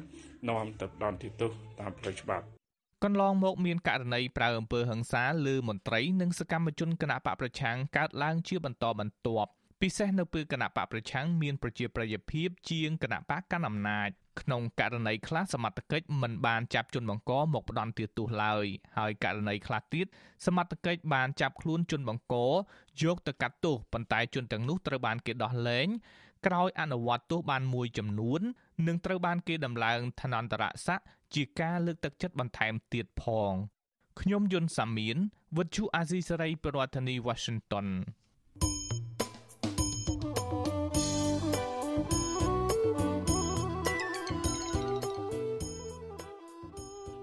នាំទៅដន្ទាទោសតាមផ្លូវច្បាប់កន្លងមកមានករណីប្រើអំពើហិង្សាលើមន្ត្រីនិងសកម្មជនគណៈបកប្រឆាំងកើតឡើងជាបន្តបន្ទាប់ ពិសេសនៅពេលគណៈបកប្រឆាំងមានប្រជាប្រិយភាពជាងគណៈបកកាន់អំណាចក្នុងករណីខ្លះសមត្ថកិច្ចមិនបានចាប់ជនបង្កមកផ្ដន្ទាទោសឡើយហើយករណីខ្លះទៀតសមត្ថកិច្ចបានចាប់ខ្លួនជនបង្កយកទៅកាត់ទោសប៉ុន្តែជនទាំងនោះត្រូវបានគេដោះលែងក្រោយអនុវត្តទោសបានមួយចំនួននិងត្រូវបានគេដំឡើងឋានន្តរស័ក្តិជាការលើកទឹកចិត្តបន្ថែមទៀតផងខ្ញុំយុនសាមៀនវិទ្យុអាស៊ីសេរីប្រធានាធិបតី Washington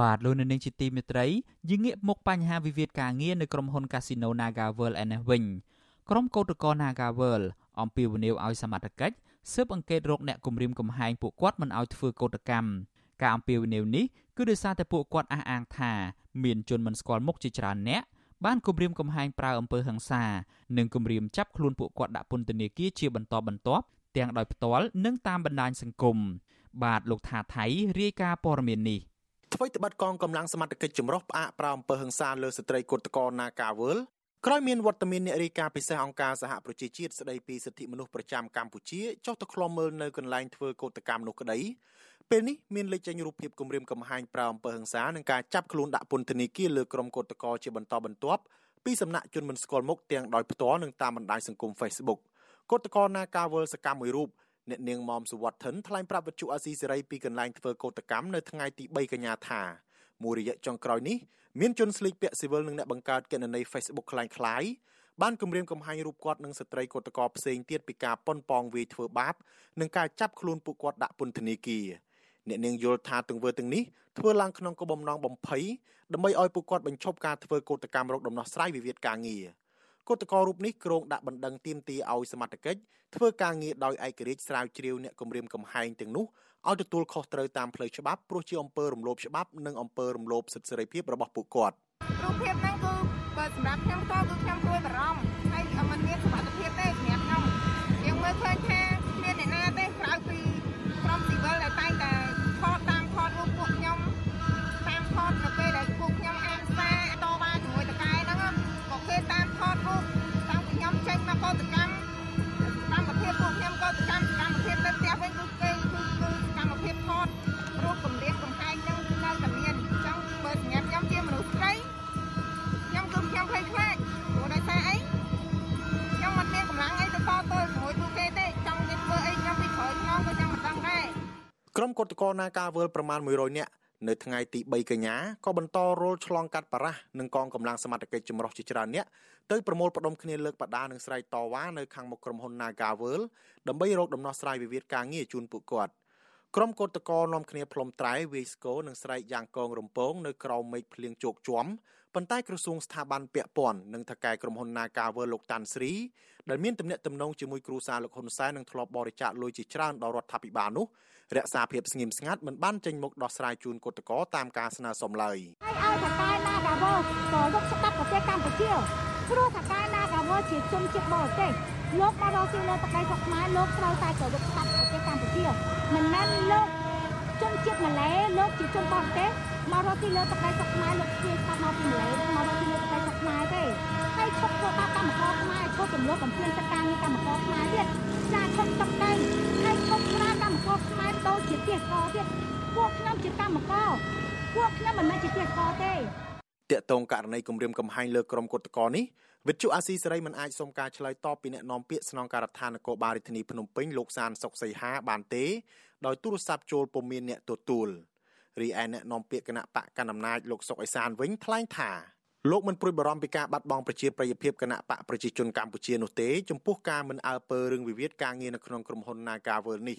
បាទលោកនៅនឹងជាទីមេត្រីយើងងាកមកបញ្ហាវិវាទការងារនៅក្រុមហ៊ុន Casino NagaWorld ឯនេះវិញក្រុមកោតក្រ NagaWorld អំពាវនាវឲ្យសមត្ថកិច្ចស៊ើបអង្កេតរកអ្នកគំរាមកំហែងពួកគាត់មិនឲ្យធ្វើកោតកម្មការអំពាវនាវនេះគឺដោយសារតែពួកគាត់អះអាងថា មានជនមិនស្គាល់មុខជាច្រើនអ្នកបានគំរាមកំហែងប្រើអំពើហិង្សានិងគំរាមចាប់ខ្លួនពួកគាត់ដាក់ពន្ធនាគារជាបន្តបន្ទាប់ទាំងដោយផ្ទាល់និងតាមបណ្ដាញសង្គមបាទលោកថាថៃរាយការណ៍ព័ត៌មាននេះ អ្វីត្បិតកងកម្លាំងសមត្ថកិច្ចចម្រុះផ្អាកប្រើអំពើហិង្សាលើស្ត្រីកុតកោនាកាវើលក្រោយមានវត្តមានអ្នករាយការណ៍ពិសេសអង្គការសហប្រជាជាតិស្ដីពីសិទ្ធិមនុស្សប្រចាំកម្ពុជាចុះទៅឃ្លាំមើលនៅកន្លែងធ្វើកោតកម្មនោះក្តីពេលនេះមានលេចចេញរូបភាពគម្រាមកំហែងប្រើអំពើហិង្សានិងការចាប់ខ្លួនដាក់ពន្ធនាគារលើក្រុមកោតក្រជាបន្តបន្ទាប់ពីសំណាក់ជនមិនស្គាល់មុខទាំងដោយផ្ទាល់និងតាមបណ្ដាញសង្គម Facebook កោតក្រណាការវល់សកម្មមួយរូប អ្នកនាងមុំសុវត្ថិនថ្លែងប្រាប់វិទ្យុអាស៊ីសេរីពីកន្លែងធ្វើកោតកម្មនៅថ្ងៃទី3កញ្ញាថាមួយរយៈចុងក្រោយនេះមានជនស្លៀកពាក់ស៊ីវិលនិងអ្នកបង្កើតគណនី Facebook คล้ายៗបានគម្រាមកំហែងរូបគាត់និងស្ត្រីកតកោផ្សេងទៀតពីការប៉ុនប៉ងវាយធ្វើបាបនិងការចាប់ខ្លួនពួកគាត់ដាក់ពន្ធនាគារអ្នកនាងយល់ថាទង្វើទាំងនេះធ្វើឡើងក្នុងគោលបំណងបំភ័យដើម្បីឲ្យពួកគាត់បញ្ឈប់ការធ្វើកោតកម្មរោគដំណោះស្រាយវិវាទការងារ គឧតកោរូបនេះក្រុងដាក់បណ្ដឹងទាមទារឲ្យសមត្ថកិច្ចធ្វើការងារដោយឯករាជ្យស្រាវជ្រាវអ្នកគម្រាមកំហែងទាំងនោះឲ្យទទួលខុសត្រូវតាមផ្លូវច្បាប់ព្រោះជាអំពើរំលោភច្បាប់និងអំពើរំលោភសិទ្ធិសេរីភាពរបស់ពួកគាត់រូបភាពហ្នឹងគឺបើសម្រាប់ខ្ញុំតគឺខ្ញុំព្រួយបារម្ភហើយមិនមានសុខភាពទេសម្រាប់ខ្ញុំយើងមើលឃើញថា ក្រុមកុតកោណាការវើលប្រមាណ100នាក់នៅថ្ងៃទី3កញ្ញាក៏បន្តរលឆ្លងកាត់បារាសនិងកងកម្លាំងសមត្ថកិច្ចចម្រុះជាច្រើនអ្នកទៅប្រមូលផ្ដុំគ្នាលើកបដានិងស្រែកតវ៉ានៅខាងមុខក្រុមហ៊ុន Nagaworld ដើម្បីរកដំណោះស្រាយវិវាទការងារជូនពួកគាត់ក្រុមកោតក្រនាំគ្នាផ្លុំត្រែវាយស្គរនិងស្រែកយ៉ាងកងរំពងនៅក្រោមមេឃភ្លៀងជោកជាំ ប៉ុន្តែក្រសួងស្ថាប័នពាក់ព័ន្ធនិងថកែក្រុមហ៊ុន Nagaworld លោកតាន់ស្រីដែលមានទំនាក់ទំនងជាមួយគ្រូសាលោកហ៊ុនសែននិងធ្លាប់បរិច្ចាគលុយជាច្រើនដល់រដ្ឋាភិបាលនោះរក្សាភាពស្ងៀមស្ងាត់មិនបានចេញមុខដោះស្រាយជូនកោតក្រតាមការស្នើសុំឡើយហើយឲ្យថកែ Nagaworld ក៏យកស្ដាប់ប្រទេសកម្ពុជាព្រោះថកែ Nagaworld ជាជនជាតិបរទេសលោកម្ករកស៊ីលើទឹកដីស្រុកខ្មែរលោកត្រូវតែគោរពច្បាប់ប្រទេសកម្ពុជាមិនមែនលោកជនជាតិម៉ាឡេលោកជាជនបរទេស មករកស៊ីលើទឹកដីស្រុកខ្មែរលោកជាស្ដាប់មកពីម៉ាឡេមករកស៊ីលើទឹកដីស្រុកខ្មែរទេហើយឈប់ធ្វើបាបកម្មករខ្មែរឈប់ទម្លាប់បំពេញសិទ្ធិការងារកម្មករខ្មែរទៀតចាឈប់ទឹកដីហើយឈប់ប្រើកម្មករខ្មែរដូចជាទាសករទៀតពួកខ្ញុំជាកម្មករពួកខ្ញុំមិនមែនជាទាសករទេតកតងករណីគម្រាមកំហែងលើក្រុមគុតកោនេះវិទ្យុអាស៊ីសេរីមិនអាចសុំការឆ្លើយតបពីអ្នកនាំពាក្យស្នងការដ្ឋាននគរបាលរាជធានីភ្នំពេញលោកសានសុកសីហាបានទេដោយទូរស័ព្ទចូលពុំមានអ្នកទទួល រីឯអ្នកនាំពាក្យគណៈបកកណ្ដាលអំណាចលោកសុកអេសានវិញថ្លែងថាលោកមិនព្រួយបារម្ភពីការបាត់បង់ប្រជាប្រិយភាពគណៈបកប្រជាជនកម្ពុជានោះទេចំពោះការមិនអើពើរឿងវិវាទការងារនៅក្នុងក្រុមហ៊ុន Nagavel នេះ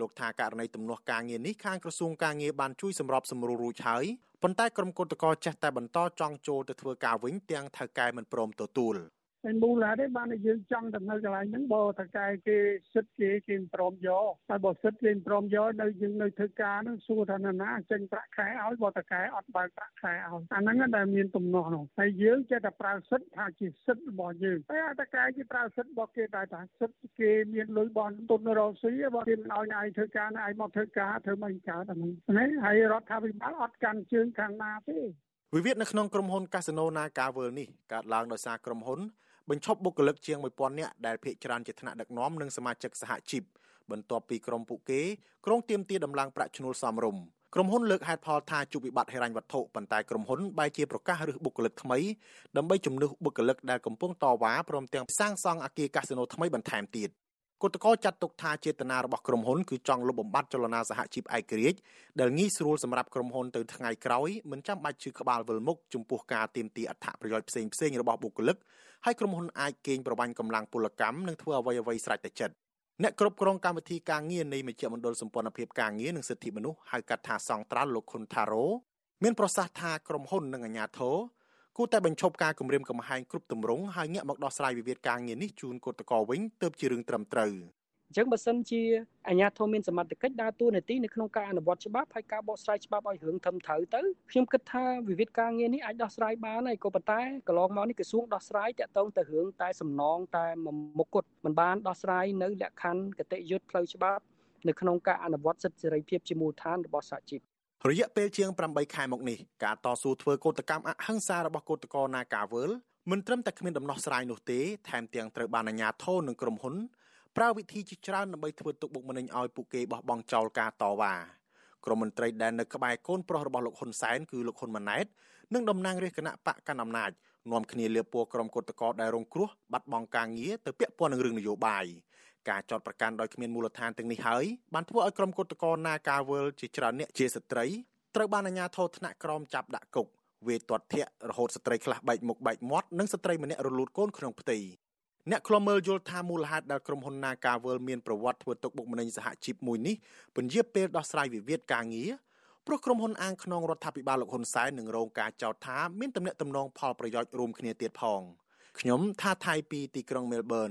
លោកថាករណីទំនាស់ការងារនេះខាងក្រសួងការងារបានជួយសម្របសម្រួលរួចហើយប៉ុន្តែក្រុមគឧតកោចេះតែបន្តចង់ចូលទៅធ្វើការវិញទាំងថៅកែមិនព្រមទទួល។ ហើយមូលហេតុទេបានយើងចង់ទៅនៅកន្លែងហ្នឹងបើតកែគេសិទ្ធគេគេមិនព្រមយកហើយបើសិទ្ធគេមិនព្រមយកនៅយើងនៅធ្វើការហ្នឹងសួរថាណាណាចេញប្រាក់ខែឲ្យបើតកែអត់បើកប្រាក់ខែឲ្យអាហ្នឹងដែលមានទំនាស់នោះហើយយើងចេះតែប្រើសិទ្ធថាជាសិទ្ធរបស់យើងហើយអតកែគេប្រើសិទ្ធរបស់គេតែថាសិទ្ធគេមានលុយបនទុនរកស៊ីបើគេមិនឲ្យឯងធ្វើការឯងមកធ្វើការធ្វើមិនកើតអាហ្នឹងណាហើយរដ្ឋាភិបាលអត់កាន់ជើងខាងណាទេវិវាទនៅក្នុងក្រុមហ៊ុនកាស៊ីណូ Naga World នេះកើតឡើងដោយសារក្រុមហ៊ុន បញ្ឈប់បុគ្គលិកជាង1000នាក់ដែលភ ieck ច្រើនជាថ្នាក់ដឹកនាំនិងសមាជិកសហជីពបន្ទាប់ពីក្រុមពួកគេក្រុងទៀមទាដំឡើងប្រាក់ឈ្នួលសមរម្យក្រុមហ៊ុនលើកហេតុផលថាជួបវិបត្តិហិរញ្ញវត្ថុប៉ុន្តែក្រុមហ៊ុនបែរជាប្រកាសរើសបុគ្គលិកថ្មីដើម្បីជំនួសបុគ្គលិកដែលកំពុងតវ៉ាព្រមទាំងសាងសង់អគារកាស៊ីណូថ្មីបន្ថែមទៀត គឧតកោចាត់ទុកថាចេតនារបស់ក្រុមហ៊ុនគឺចង់លុបបំបាត់ចលនាសហជីពឯករាជ្យដែលងាយស្រួលសម្រាប់ក្រុមហ៊ុនទៅថ្ងៃក្រោយមិនចាំបាច់ឈឺក្បាលវិលមុខចំពោះការទាមទារអត្ថប្រយោជន៍ផ្សេងផ្សេងរបស់បុគ្គលិកហើយក្រុមហ៊ុនអាចកេងប្រវ័ញ្ចកម្លាំងពលកម្មនិងធ្វើអ្វីអ្វីស្រេចតែចិត្តអ្នកគ្រប់គ្រងកម្មវិធីការងារនៃមជ្ឈមណ្ឌលសម្ព័ន្ធភាពការងារនិងសិទ្ធិមនុស្សហៅកាត់ថាសង្ត្រាល់លោកខុនថារ៉ូមានប្រសាសន៍ថាក្រុមហ៊ុននិងអាជ្ញាធរ គួរតែបញ្ឈប់ការគម្រាមកំហែងគ្រប់ទម្រង់ហើយងាកមកដោះស្រាយវិវាទការងារនេះជូនគឧតកោវិញទើបជារឿងត្រឹមត្រូវ។អញ្ចឹងបើសិនជាអាជ្ញាធរមានសមត្ថកិច្ចដើរតួនាទីនៅក្នុងការអនុវត្តច្បាប់ហើយការបកស្រាយច្បាប់ឲ្យរឿងធំត្រូវទៅខ្ញុំគិតថាវិវាទការងារនេះអាចដោះស្រាយបានហើយក៏ប៉ុន្តែកន្លងមកនេះក្រសួងដោះស្រាយតាក់ទងទៅរឿងតែសំណងតែមុខគត់មិនបានដោះស្រាយនៅលក្ខខណ្ឌកតិយុត្តផ្លូវច្បាប់នៅក្នុងការអនុវត្តសិទ្ធិសេរីភាពជាមូលដ្ឋានរបស់សហជីព រយៈពេលជាង8ខែមកនេះការតស៊ូធ្វើកោតកម្មអហិង្សារបស់កោតក្រនាការវើលមិនត្រឹមតែគ្មានដំណោះស្រាយនោះទេថែមទាំងត្រូវបានអាជ្ញាធរនិងក្រុមហ៊ុនប្រើវិធីជាច្រើនដើម្បីធ្វើទុកបុកម្នេញឲ្យពួកគេបោះបង់ចោលការតវ៉ាក្រមមន្ត្រីដែលនៅក្បែរកូនប្រុសរបស់លោកហ៊ុនសែនគឺលោកហ៊ុនម៉ាណែតនិងតំណាងរាជគណៈបកកណ្ដាលអំណាចនាំគ្នាលៀបពណ៌ក្រុមគឧតកោដែលរងគ្រោះបាត់បង់ការងារទៅពាក់ព័ន្ធនឹងរឿងនយោបាយ ការចោតប្រកាន់ដោយគ្មានមូលដ្ឋានទាំងនេះហើយបានធ្វើឲ្យក្រុមគឧតកោ Nagawal ជាច្រើនអ្នកជាស្ត្រីត្រូវបានអាជ្ញាធរថ្នាក់ក្រោមចាប់ដាក់គុកវេទាត់ធាក់រហូតស្ត្រីខ្លះបែកមុខបែកមាត់និងស្ត្រីម្នាក់រលូតកូនក្នុងផ្ទៃអ្នកខ្លំមើលយល់ថាមូលហេតុដែលក្រុមហ៊ុន Nagavel មានប្រវត្តិធ្វើទុកបុកម្នេញសហជីពមួយនេះពន្យាពេលដោះស្រាយវិវាទការងារព្រោះក្រុមហ៊ុនអាងក្នុងរដ្ឋាភិបាលលោកហ៊ុនសែននឹងរងការចោទថាមានទំនាក់ទំនងផលប្រយោជន៍រួមគ្នាទៀតផងខ្ញុំថាថៃពីទីក្រុងមែលប៊ន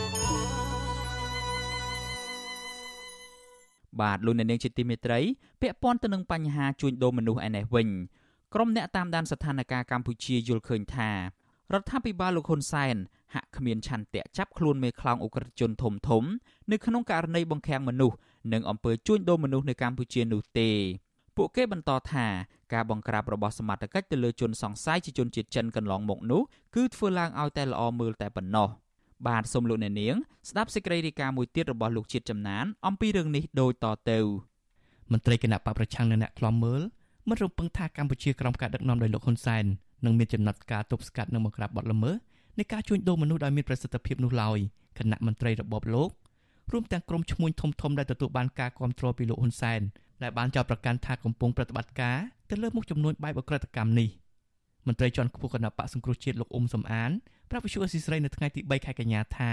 បាទលោកអ្នកនាងជាទីមេត្រីពាក់ព័ន្ធទៅនឹងបញ្ហាជួញដូរមនុស្សឯនេះវិញក្រុមអ្នកតាមដានស្ថានភាពកម្ពុជាយល់ឃើញថារដ្ឋាភិបាលលោកហ៊ុនសែនហាក់គ្មានឆន្ទៈចាប់ខ្លួនមេខ្លោងអ ுக ្រិតជនធំធំនៅក្នុងករណីបង្ខាំងមនុស្សនិងអំពើជួញដូរមនុស្សនៅកម្ពុជានោះទេពួកគេបន្តថាការបង្ក្រាបរបស់សមត្ថកិច្ចទៅលើជនសង្ស័យជាជនជាតិចិនកន្លងមកនោះគឺធ្វើឡើងឲ្យតែល្អមើលតែប៉ុណ្ណោះ បាទសូមលោកអ្នកនាងស្ដាប់សេចក្តីរាយការណ៍មួយទៀតរបស់លោកជាតិចំណាន អំពីរឿងនេះដូចតទៅមន្ត្រីគណៈបកប្រឆាំងនៅអ្នកខ្លំមើលមិនរំពឹងថាកម្ពុជាក្រោមការដឹកនាំដោយលោកហ៊ុនសែននឹងមានចំណាត់ការទប់ស្កាត់និងបង្ក្រាបបទល្មើសនៃការជួញដូរមនុស្សដោយមានប្រសិទ្ធភាពនោះឡើយគណៈមន្ត្រីរបបលោករួមទាំងក្រុមឈ្មួញធំធំដែលទទួលបានការគ្រប់គ្រងពីលោកហ៊ុនសែនដែលបានចោទប្រកាន់ថាកំពុងប្រតិបត្តិការទៅលើមុខចំនួនបែបអក្រិតកម្មនេះមន្ត្រីជាន់ខ្ពស់គណៈបកសង្គ្រោះជាតិលោកអ៊ុំសំអាន ប្រាប់វិសុយអស៊ីស្រីនៅថ្ងៃទី3ខែកញ្ញាថា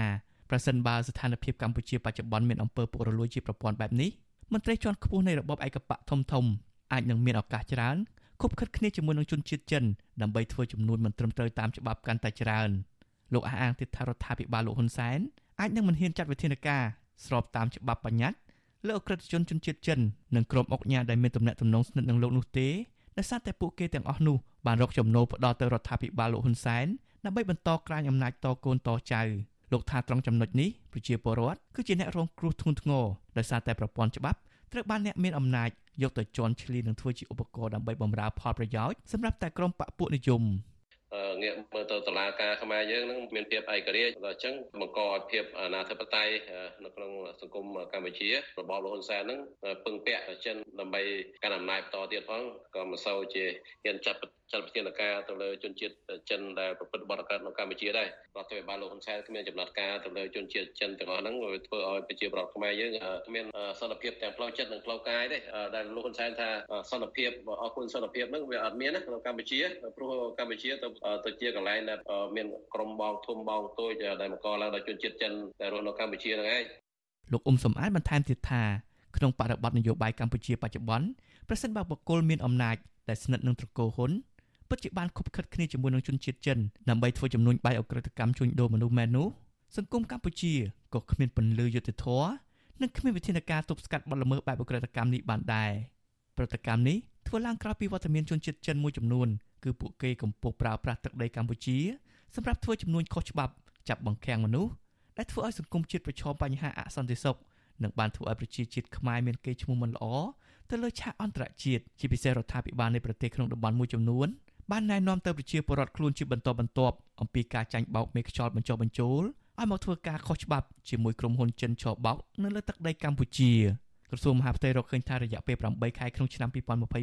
ប្រសិនបើស្ថានភាពកម្ពុជាបច្ចុប្បន្នមានអំពើពុករលួយជាប្រព័ន្ធបែបនេះមន្ត្រីជាន់ខ្ពស់នៃរបបឯកបកធំធំអាចនឹងមានឱកាសច្រើនខົບខិតគ្នាជាមួយនឹងជនជាតិចិនដើម្បីធ្វើចំនួនមិនត្រឹមត្រូវតាមច្បាប់កាន់តែច្រើនលោកអះអាងទៀតថារដ្ឋាភិបាលលោកហ៊ុនសែនអាចនឹងមិនហ៊ានចាត់វិធានការស្របតាមច្បាប់បញ្ញត្តិលើអក្រិតជនជនជាតិចិននិងក្រុមអុកញ៉ាដែលមានទំនាក់ទំនងស្និទ្ធនឹងលោកនោះទេដោយសារតែពួកគេទាំងអស់នោះបានរកចំណូលផ្ដល់ទៅរដ្ឋាភិបាលលោកហ៊ុនសែន ដើម្បីបន្តក្រាញអំណាចតកូនតចៅលោកថាត្រង់ចំណុចនេះប្រជាពលរដ្ឋគឺជាអ្នករងគ្រោះធ្ងន់ធ្ងរដោយសារតែប្រព័ន្ធច្បាប់ត្រូវបានអ្នកមានអំណាចយកទៅជន់ឈ្លីនិងធ្វើជាឧបករណ៍ដើម្បីបម្រើផលប្រយោជន៍សម្រាប់តែក្រុមបកពួកនិយមងាកមើលទៅតុលាការខ្មែរយើងនឹងមានភាពឯករាជ្យដល់អញ្ចឹងបង្កឲ្យភាពអនាធិបតេយ្យនៅក្នុងសង្គមកម្ពុជារបបលហ៊ុនសែននឹងពឹងពាក់ចិនដើម្បីកាន់អំណាចបន្តទៀតផងក៏មិនសូវជាហ៊ានចាត់ ចាត់វិធានការទៅលើជនជាតិចិនដែលប្រព្រឹត្តបទកម្មនៅកម្ពុជាដែររដ្ឋាភិបាលលោកហ៊ុនសែនគ្មានចំណាត់ការទៅលើជនជាតិចិនទាំងអស់ហ្នឹងធ្វើឲ្យប្រជាប្រដ្ឋខ្មែរយើងគ្មានសន្តិភាពទាំងផ្លូវចិត្តនិងផ្លូវកាយទេដែលលោកហ៊ុនសែនថាសន្តិភាពអរគុណសន្តិភាពហ្នឹងវាអត់មានណាក្នុងកម្ពុជាព្រោះកម្ពុជាទៅទៅជាកន្លែងដែលមានក្រុមបងធំបងតូចដែលបង្កឡើងដោយជនជាតិចិនដែលរស់នៅកម្ពុជាហ្នឹងឯងលោកអ៊ុំសំអាតបន្ថែមទៀតថាក្នុងបរិបទនយោបាយកម្ពុជាបច្ចុប្បន្នប្រសិនបើបុគ្គលមានអំណាចដែលស្និទ្ធនឹងត្រកូលហ៊ុន ពិតជាបានខົບខិតគ្នាជាមួយនឹងជនជាតិចិនដើម្បីធ្វើចំនួនបាយអក្រិតកម្មជួញដូរមនុស្សមែននោះសង្គមកម្ពុជាក៏គ្មានពន្លឺយុត្តិធម៌និងគ្មានវិធានការទប់ស្កាត់បទល្មើសបែបអក្រិតកម្មនេះបានដែរប្រតិកម្មនេះធ្វើឡើងក្រោយពីវត្តមានជនជាតិចិនមួយចំនួនគឺពួកគេកំពុងប្រើប្រាស់ទឹកដីកម្ពុជាសម្រាប់ធ្វើចំនួនខុសច្បាប់ចាប់បង្ខាំងមនុស្សដែលធ្វើឲ្យសង្គមជាតិប្រឈមបញ្ហាអសន្តិសុខនិងបានធ្វើឲ្យប្រជាជាតិខ្មែរមានកេរ្តិ៍ឈ្មោះមិនល្អទៅលើឆាកអន្តរជាតិជាពិសេសរដ្ឋាភិបាលនៃប្រទេសក្នុងតំបន់មួយចំនួន បានណែនាំទៅប្រជាពលរដ្ឋខ្លួនជាបន្តបន្ទាប់អំពីការចាញ់បោកមេខ្យល់បញ្ចុះបញ្ចូលឲ្យមកធ្វើការខុសច្បាប់ជាមួយក្រុមហ៊ុនចិនឆបោកនៅលើទឹកដីកម្ពុជាក្រសួងមហាផ្ទៃរកឃើញថារយៈពេល8ខែក្នុងឆ្នាំ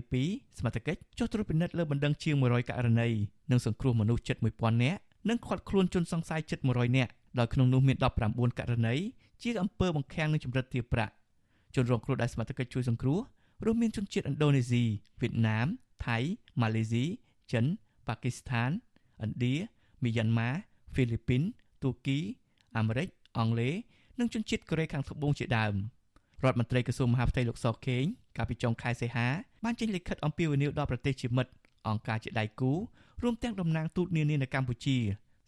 2022សមត្ថកិច្ចចុះត្រួតពិនិត្យលើបណ្ដឹងជាង100ករណីនិងសង្គ្រោះមនុស្សជិត1000នាក់និងឃាត់ខ្លួនជនសង្ស័យជិត100នាក់ដោយក្នុងនោះមាន19ករណីជាអំពើបង្ខាំងនិងចម្រិតទារប្រាក់ជនរងគ្រោះដែលសមត្ថកិច្ចជួយសង្គ្រោះរួមមានជនជាតិឥណ្ឌូនេស៊ីវៀតណាមថៃម៉ាឡេស៊ី ចិនប៉ាគីស្ថានឥណ្ឌាមីយ៉ាន់ម៉ាហ្វីលីពីនទួរគីអាមេរិកអង់គ្លេសនិងជនជាតិកូរ៉េខាងត្បូងជាដើមរដ្ឋមន្ត្រីក្រសួងមហាផ្ទៃលោកសខេងកាលពីចុងខែសីហាបានចេញលិខិតអំពាវនាវដល់ប្រទេសជាមិត្តអង្គការជាដៃគូរួមទាំងតំណាងទូតនានានៅកម្ពុជា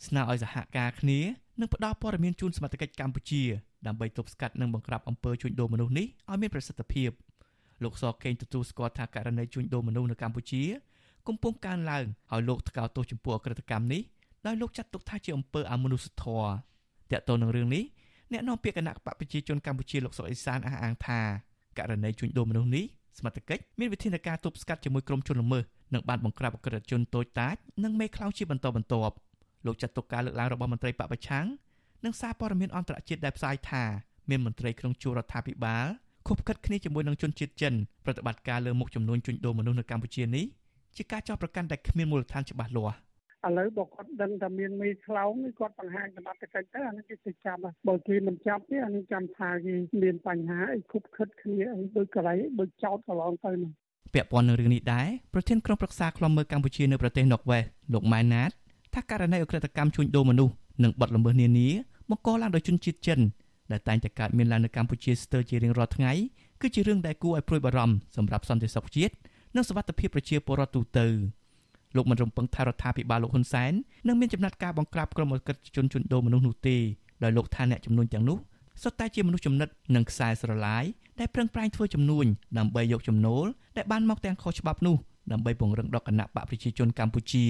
ស្នើឲ្យសហការគ្នានិងផ្តល់ព័ត៌មានជូនសមត្ថកិច្ចកម្ពុជាដើម្បីទប់ស្កាត់និងបង្ក្រាបអំពើជួញដូរមនុស្សនេះឲ្យមានប្រសិទ្ធភាពលោកសខេងទទួលស្គាល់ថាករណីជួញដូរមនុស្សនៅកម្ពុជា កំពុងកើនឡើងហើយលោកថ្កោលទោសចំពោះអក្រិតកម្មនេះដោយលោកចាត់ទុកថាជាអំពើអមនុស្សធម៌តកតទៅនឹងរឿងនេះអ្នកនាំពាក្យគណៈបកប្រជាជនកម្ពុជាលោកសុកអេសានអះអាងថាករណីជួញដូរមនុស្សនេះសមត្ថកិច្ចមានវិធានការទប់ស្កាត់ជាមួយក្រុមជនល្មើសនិងបានបង្ក្រាបអក្រិតជនតូចតាចនិងមេខ្លោងជាបន្តបន្ទាប់លោកចាត់ទុកការលើកឡើងរបស់មន្ត្រីបពប្រឆាំងនិងសារព័ត៌មានអន្តរជាតិដែលផ្សាយថាមានមន្ត្រីក្នុងជួររដ្ឋាភិបាលខុបខិតគ្នាជាមួយនឹងជនជាតិចិនប្រតិបត្តិការលើមុខចំនួនជួញដូរមនុស្សនៅកម្ពុជានេះ ជាការចោទប្រកាន់ដែលគ្មានមូលដ្ឋានច្បាស់លាស់ឥឡូវបើគាត់ដឹងថាមានមេខ្លោងគាត់បង្ហាញសមត្ថកិច្ចទៅអានេះគេទៅចាប់បើគេមិនចាប់ទេអានេះចាំថាគេមានបញ្ហាអីគប់ខិតគ្នាអីដូចកន្លែងដូចចោតកន្លងទៅនោះពាក់ព័ន្ធនឹងរឿងនេះដែរប្រធានក្រុមប្រឹក្សាខ្លំមើលកម្ពុជានៅប្រទេសណុកវេសលោកម៉ែនណាតថាករណីអក្រិតកម្មជួញដូរមនុស្សនិងបទល្មើសនានាបង្កឡើងដោយជនជាតិចិនដែលតែងតែកើតមានឡើងនៅកម្ពុជាស្ទើរជារៀងរាល់ថ្ងៃគឺជារឿងដែលគួរឲ្យព្រួយបារម្ភសម្រាប់សន្តិសុខជាតិ និងសវត្ថិភាពប្រជាពលរដ្ឋទូទៅលោកមិនរំពឹងថារដ្ឋាភិបាលលោកហ៊ុនសែននឹងមានចំណាត់ការបង្ក្រាបក្រុមអក្រិតជនជួញដូរមនុស្សនោះទេដោយលោកថាអ្នកចំនួនទាំងនោះសុទ្ធតែជាមនុស្សចំណិតនិងខ្សែស្រឡាយដែលប្រឹងប្រែងធ្វើចំនួនដើម្បីយកចំណូលដែលបានមកទាំងខុសច្បាប់នោះដើម្បីពង្រឹងដល់គណៈបកប្រជាជនកម្ពុជា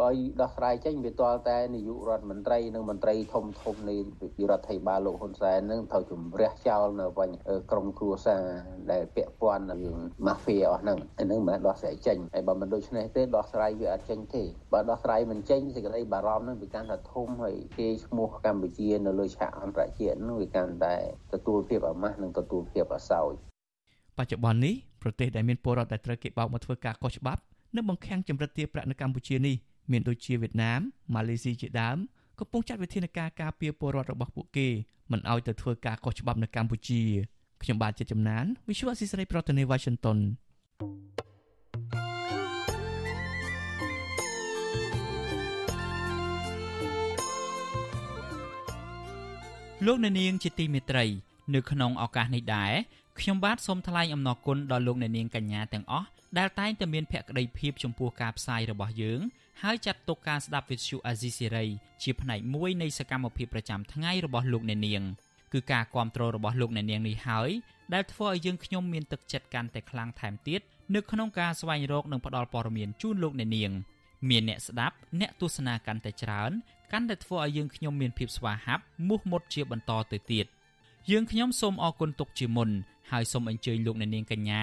បើដោះស្រាយចេញវាទាល់តែនាយករដ្ឋមន្ត្រីនិងមន្ត្រីធំធំនៃរដ្ឋាភិបាលលោកហ៊ុនសែននឹងត្រូវជំរះចោលនៅវិញក្រមគ្រួសារដែលពាក់ព័ន្ធនឹងម៉ាហ្វៀអស់ហ្នឹងអានឹងមិនដោះស្រាយចេញហើយបើមិនដូច្នេះទេដោះស្រាយវាអត់ចេញទេបើដោះស្រាយមិនចេញសេចក្តីបារម្ភហ្នឹងវាកាន់តែធំហើយគេឈ្មោះកម្ពុជានៅលើឆាកអន្តរជាតិហ្នឹងវាកាន់តែទទួលភាពអាម៉ាស់និងទទួលភាពអាសោចបច្ចុប្បន្ននេះប្រទេសដែលមានពលរដ្ឋដែលត្រូវគេបោកមកធ្វើការកុសច្បាប់និងបង្ខាំងចម្រិតទារប្រាក់នៅកម្ពុជានេះ មានដូចជាវៀតណាមម៉ាឡេស៊ីជាដើមកំពុងចាត់វិធានការការពារពលរដ្ឋរបស់ពួកគេមិនឲ្យទៅធ្វើការខុសច្បាប់នៅកម្ពុជាខ្ញុំបាទជាចំណាន Visual Assisray ប្រធានាទី Washington thank you បលោកអ្នកនាងជាទីមេត្រី នៅក្នុងឱកាសនេះដែរខ្ញុំបាទសូមថ្លែងអំណរគុណដល់លោកអ្នកនាងកញ្ញាទាំងអស់ដែលតែងតែមានភក្ដីភាពចំពោះការផ្សាយរបស់យើង ហើយចាត់ទុកការស្ដាប់វិទ្យុអាស៊ីសេរីជាផ្នែកមួយនៃសកម្មភាពប្រចាំថ្ងៃរបស់លោកអ្នកនាងគឺការគ្រប់គ្រងរបស់លោកអ្នកនាងនេះហើយដែលធ្វើឲ្យយើងខ្ញុំមានទឹកចិត្តកាន់តែខ្លាំងថែមទៀតនៅក្នុងការស្វែងរកនិងផ្តល់ព័ត៌មានជូនលោកអ្នកនាងមានអ្នកស្ដាប់អ្នកទស្សនាកាន់តែច្រើនកាន់តែធ្វើឲ្យយើងខ្ញុំមានភាពស្វាហាប់មោះមុតជាបន្តទៅទៀតយើងខ្ញុំសូមអរគុណទុកជាមុនហើយសូមអញ្ជើញលោកអ្នកនាងកញ្ញា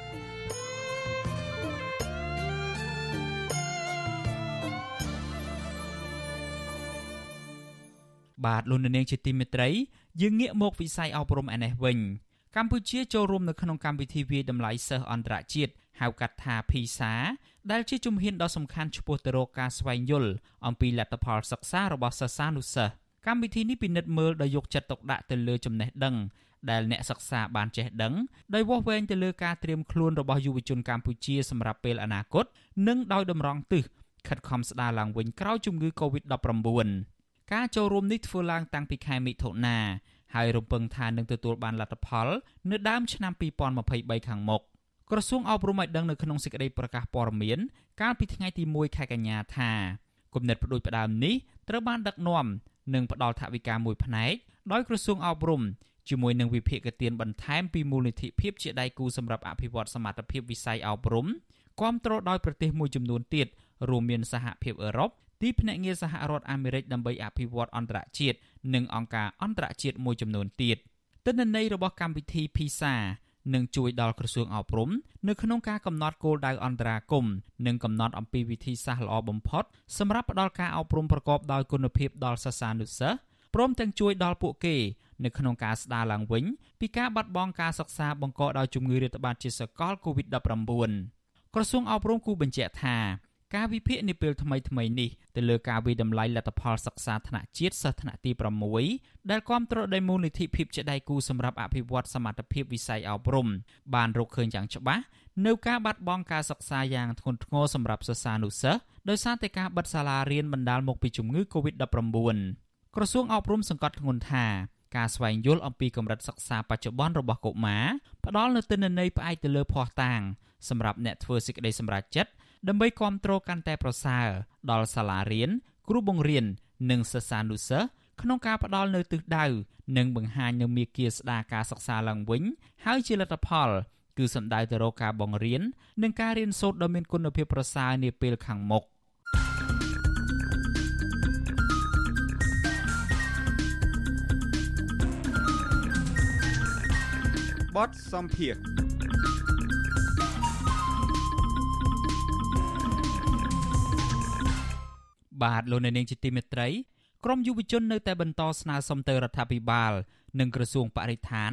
បាទលោកនាងជាទីមេត្រីយើងងាកមកវិស័យអប់រំឯនេះវិញកម្ពុជាចូលរួមនៅក្នុងកម្មវិធីវាយតម្លៃសិស្សអន្តរជាតិហៅកាត់ថា PISA ដែលជាជំហានដ៏សំខាន់ឆ្ពោះទៅរកការស្វែងយល់អំពីលទ្ធផលសិក្សារបស់សិស្សានុសិស្សកម្មវិធីនេះពិនិត្យមើលដោយយកចិត្តទុកដាក់ទៅលើចំណេះដឹងដែលអ្នកសិក្សាបានចេះដឹងដោយវាស់វែងទៅលើការត្រៀមខ្លួនរបស់យុវជនកម្ពុជាសម្រាប់ពេលអនាគត និងដោយតម្រង់ទិសខិតខំស្ដារឡើងវិញក្រោយជំងឺ Covid-19 ការចូលរួមនេះធ្វើឡើងតាំងពីខែមិថុនាហើយរំពឹងថានឹងទទួលបានលទ្ធផលនៅដើមឆ្នាំ2023ខាងមុខក្រសួងអប់រំឲ្យដឹងនៅក្នុងសេចក្តីប្រកាសព័ត៌មានកាលពីថ្ងៃទី1ខែកញ្ញាថាគំនិតផ្ដួចផ្ដើមនេះត្រូវបានដឹកនាំនិងផ្ដល់ថវិកាមួយផ្នែកដោយក្រសួងអប់រំជាមួយនឹងវិភាគទានបន្ថែមពីមូលនិធិភាពជាដៃគូសម្រាប់អភិវឌ្ឍសមត្ថភាពវិស័យអប់រំគាំទ្រដោយប្រទេសមួយចំនួនទៀតរួមមានសហភាពអឺរ៉ុប ទីភ្នាក់ងារសហរដ្ឋអាមេរិកដើម្បីអភិវឌ្ឍអន្តរជាតិនិងអង្គការអន្តរជាតិមួយចំនួនទៀតទិន្នន័យរបស់កម្មវិធី PISA នឹងជួយដល់ក្រសួងអប់រំនៅក្នុងការកំណត់គោលដៅអន្តរាគមន៍និងកំណត់អំពីវិធីសាស្ត្រល្អបំផុតសម្រាប់ផ្ដល់ការអប់រំប្រកបដោយគុណភាពដល់សិស្សានុសិស្សព្រមទាំងជួយដល់ពួកគេនៅក្នុងការស្ដារឡើងវិញពីការបាត់បង់ការសិក្សាបង្កដោយជំងឺរាតត្បាតជាសកល COVID-19 ក្រសួងអប់រំគូបញ្ជាក់ថា ការវិភាគនាពេលថ្មីថ្មីនេះទៅលើការវិដំឡៃលទ្ធផលសិក្សាថ្នាក់ជាតិសិស្សថ្នាក់ទី6ដែលគាំទ្រដោយមូលនិធិភាពជាដៃគូសម្រាប់អភិវឌ្ឍសមត្ថភាពវិស័យអប់រំបានរកឃើញយ៉ាងច្បាស់នៅការបាត់បង់ការសិក្សាយ៉ាងធ្ងន់ធ្ងរសម្រាប់សិស្សានុសិស្សដោយសារតែការបិទសាលារៀនបណ្ដាលមកពីជំងឺ Covid-19 ក្រសួងអប់រំសង្កត់ធ្ងន់ថាការស្វែងយល់អំពីកម្រិតសិក្សាបច្ចុប្បន្នរបស់កុមារផ្ដល់នូវទិន្នន័យផ្អែកទៅលើភស្តុតាងសម្រាប់អ្នកធ្វើសេចក្តីសម្រេចចិត្ត ដើម្បីគ្រប់គ្រងកាន់តែប្រសើរដល់សាលារៀនគ្រូបង្រៀននិងសិស្សានុសិស្សក្នុងការផ្ដល់នូវទិសដៅនិងបង្ហាញនូវមាគ៌ាស្ដារការសិក្សាឡើងវិញ ហើយជាលទ្ធផល គឺសំដៅទៅរកការបង្រៀននិងការរៀនសូត្រដ៏មានគុណភាពប្រសើរនាពេលខាងមុខបទសំភារ បាទលោកអ្នកនាងជាទីមេត្រីក្រមយុវជននៅតែបន្តស្នើសុំទៅរដ្ឋាភិបាល និងក្រសួងបរិស្ថាន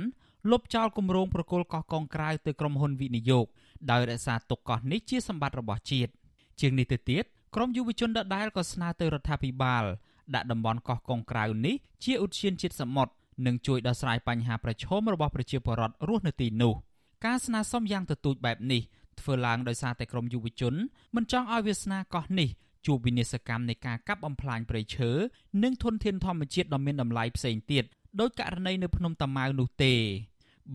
លុបចោលគម្រោងប្រគល់កោះកុងក្រៅទៅក្រុមហ៊ុនវិនិយោគដោយរក្សាទុកកោះនេះជាសម្បត្តិរបស់ជាតិជាងនេះទៅទៀតក្រមយុវជនដដែលក៏ស្នើទៅរដ្ឋាភិបាលដាក់តំបន់កោះកុងក្រៅនេះជាឧទ្យានជាតិសមុទ្រនិងជួយដោះស្រាយបញ្ហាប្រឈមរបស់ប្រជាពលរដ្ឋរស់នៅទីនោះការស្នើសុំយ៉ាងទទូចបែបនេះធ្វើឡើងដោយសារតែក្រមយុវជនមិនចង់ឲ្យវាសនាកោះនេះ ជួបវិនិស្សកម្មនៃការកាប់បំផ្លាញព្រៃឈើនិងធនធានធម្មជាតិដ៏មានតម្លៃផ្សេងទៀតដោយករណីនៅភ្នំតាម៉ៅនោះទេ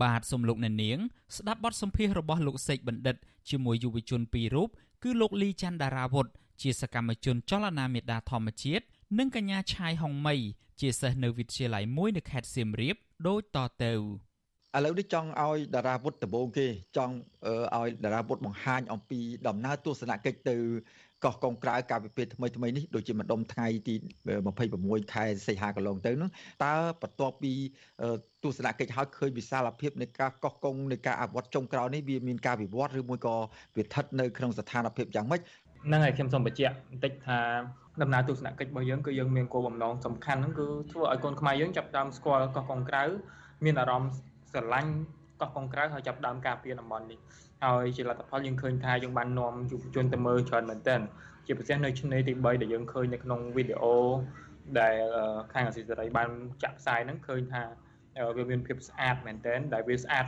បាទសំលោកអ្នកនាង ស្ដាប់បទសម្ភាសរបស់លោកសេកបណ្ឌិត ជាមួយយុវជនពីររូបគឺលោកលីច័ន្ទដារាវុធជាសកម្មជនចលនាមេដាធម្មជាតិនិងកញ្ញាឆាយហុងមៃជាសិស្សនៅវិទ្យាល័យមួយនៅខេត្តសៀមរាបដូចតទៅ ឥឡូវនេះចង់ឲ្យតារាវុធដំបូងគេចង់ឲ្យតារាវុធបង្ហាញអំពីដំណើរទស្សនកិច្ចទៅកោះកុងក្រៅការវិភាគថ្មីថ្មីនេះដូចជាម្ដុំថ្ងៃទី26ខែសីហាកន្លងទៅនោះតើបន្ទាប់ពីទស្សនកិច្ចហើយឃើញវិសាលភាពនៃការកោះកុងនៃការអវត្តចុងក្រោយនេះវាមានការវិវត្តឬមួយក៏វាស្ថិតនៅក្នុងស្ថានភាពយ៉ាងម៉េចហ្នឹងហើយខ្ញុំសូមបញ្ជាក់បន្តិចថាដំណើរទស្សនកិច្ចរបស់យើងគឺយើងមានគោលបំណងសំខាន់ហ្នឹងគឺធ្វើឲ្យកូនខ្មែរយើងចាប់ផ្ដើមស្គាល់កោះកុងក្រៅមានអារម្មណ៍ ស្រឡាញ់កោះកុងក្រៅហើយចាប់ដើមការពារតំបន់នេះហើយជាលទ្ធផលយើងឃើញថាយើងបាននាំយុវជនទៅមើលច្រើនមែនទែនជាពិសេសនៅឆ្នេរទី3ដែលយើងឃើញនៅក្នុងវីដេអូដែលខាងអាស៊ីសេរីបានចាក់ផ្សាយហ្នឹងឃើញថាវាមានភាពស្អាតមែនទែនដែលវាស្អាត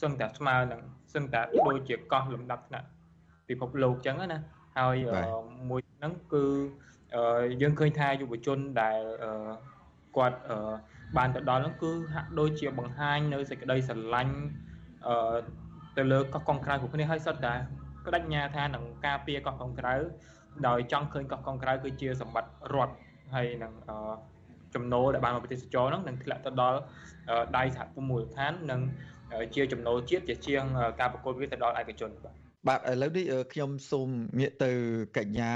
សឹងតែស្មើនឹងសឹងតែដូចជាកោះលំដាប់ថ្នាក់ពិភពលោកអញ្ចឹងណាហើយមួយហ្នឹងគឺយើងឃើញថាយុវជនដែលគាត់ បានទៅដល់ហ្នឹងគឺហាក់ដូចជាបង្ហាញនៅសេចក្តីស្រឡាញ់ទៅលើកោះកុងក្រៅគ្រប់គ្នាហើយសុទ្ធតែបដិញ្ញាថានឹងការពារកោះកុងក្រៅដោយចង់ឃើញកោះកុងក្រៅគឺជាសម្បត្តិរដ្ឋហើយនឹងចំណូលដែលបានមកប្រទេសចរហ្នឹងនឹងធ្លាក់ទៅដល់ដៃសហគមន៍មូលដ្ឋាននិងជាចំណូលជាតិជាជាងការប្រកួតវាទៅដល់ឯកជនបាទបាទឥឡូវនេះខ្ញុំសូមងាកទៅកញ្ញា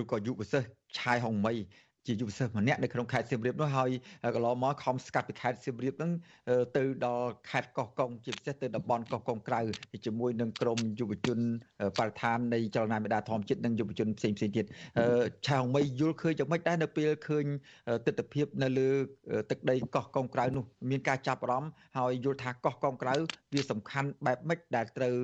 ឬក៏យុវសិស្សឆាយហុងមី ជាយុវសិស្សម្នាក់នៅក្នុងខេត្តសៀមរាបនោះហើយកន្លងមកខំស្កាត់ពីខេត្តសៀមរាបហ្នឹងទៅដល់ខេត្តកោះកុងជាពិសេសទៅតំបន់កោះកុងក្រៅជាមួយនឹងក្រមយុវជនបរិស្ថាននៃចលនាមេដាធម្មជាតិនិងយុវជនផ្សេងផ្សេងទៀតឆាងមីយល់ឃើញយ៉ាងម៉េចដែរនៅពេលឃើញទស្សនវិជ្ជានៅលើទឹកដីកោះកុងក្រៅនោះមានការចាប់អារម្មណ៍ហើយយល់ថាកោះកុងក្រៅវាសំខាន់បែបម៉េចដែលត្រូវ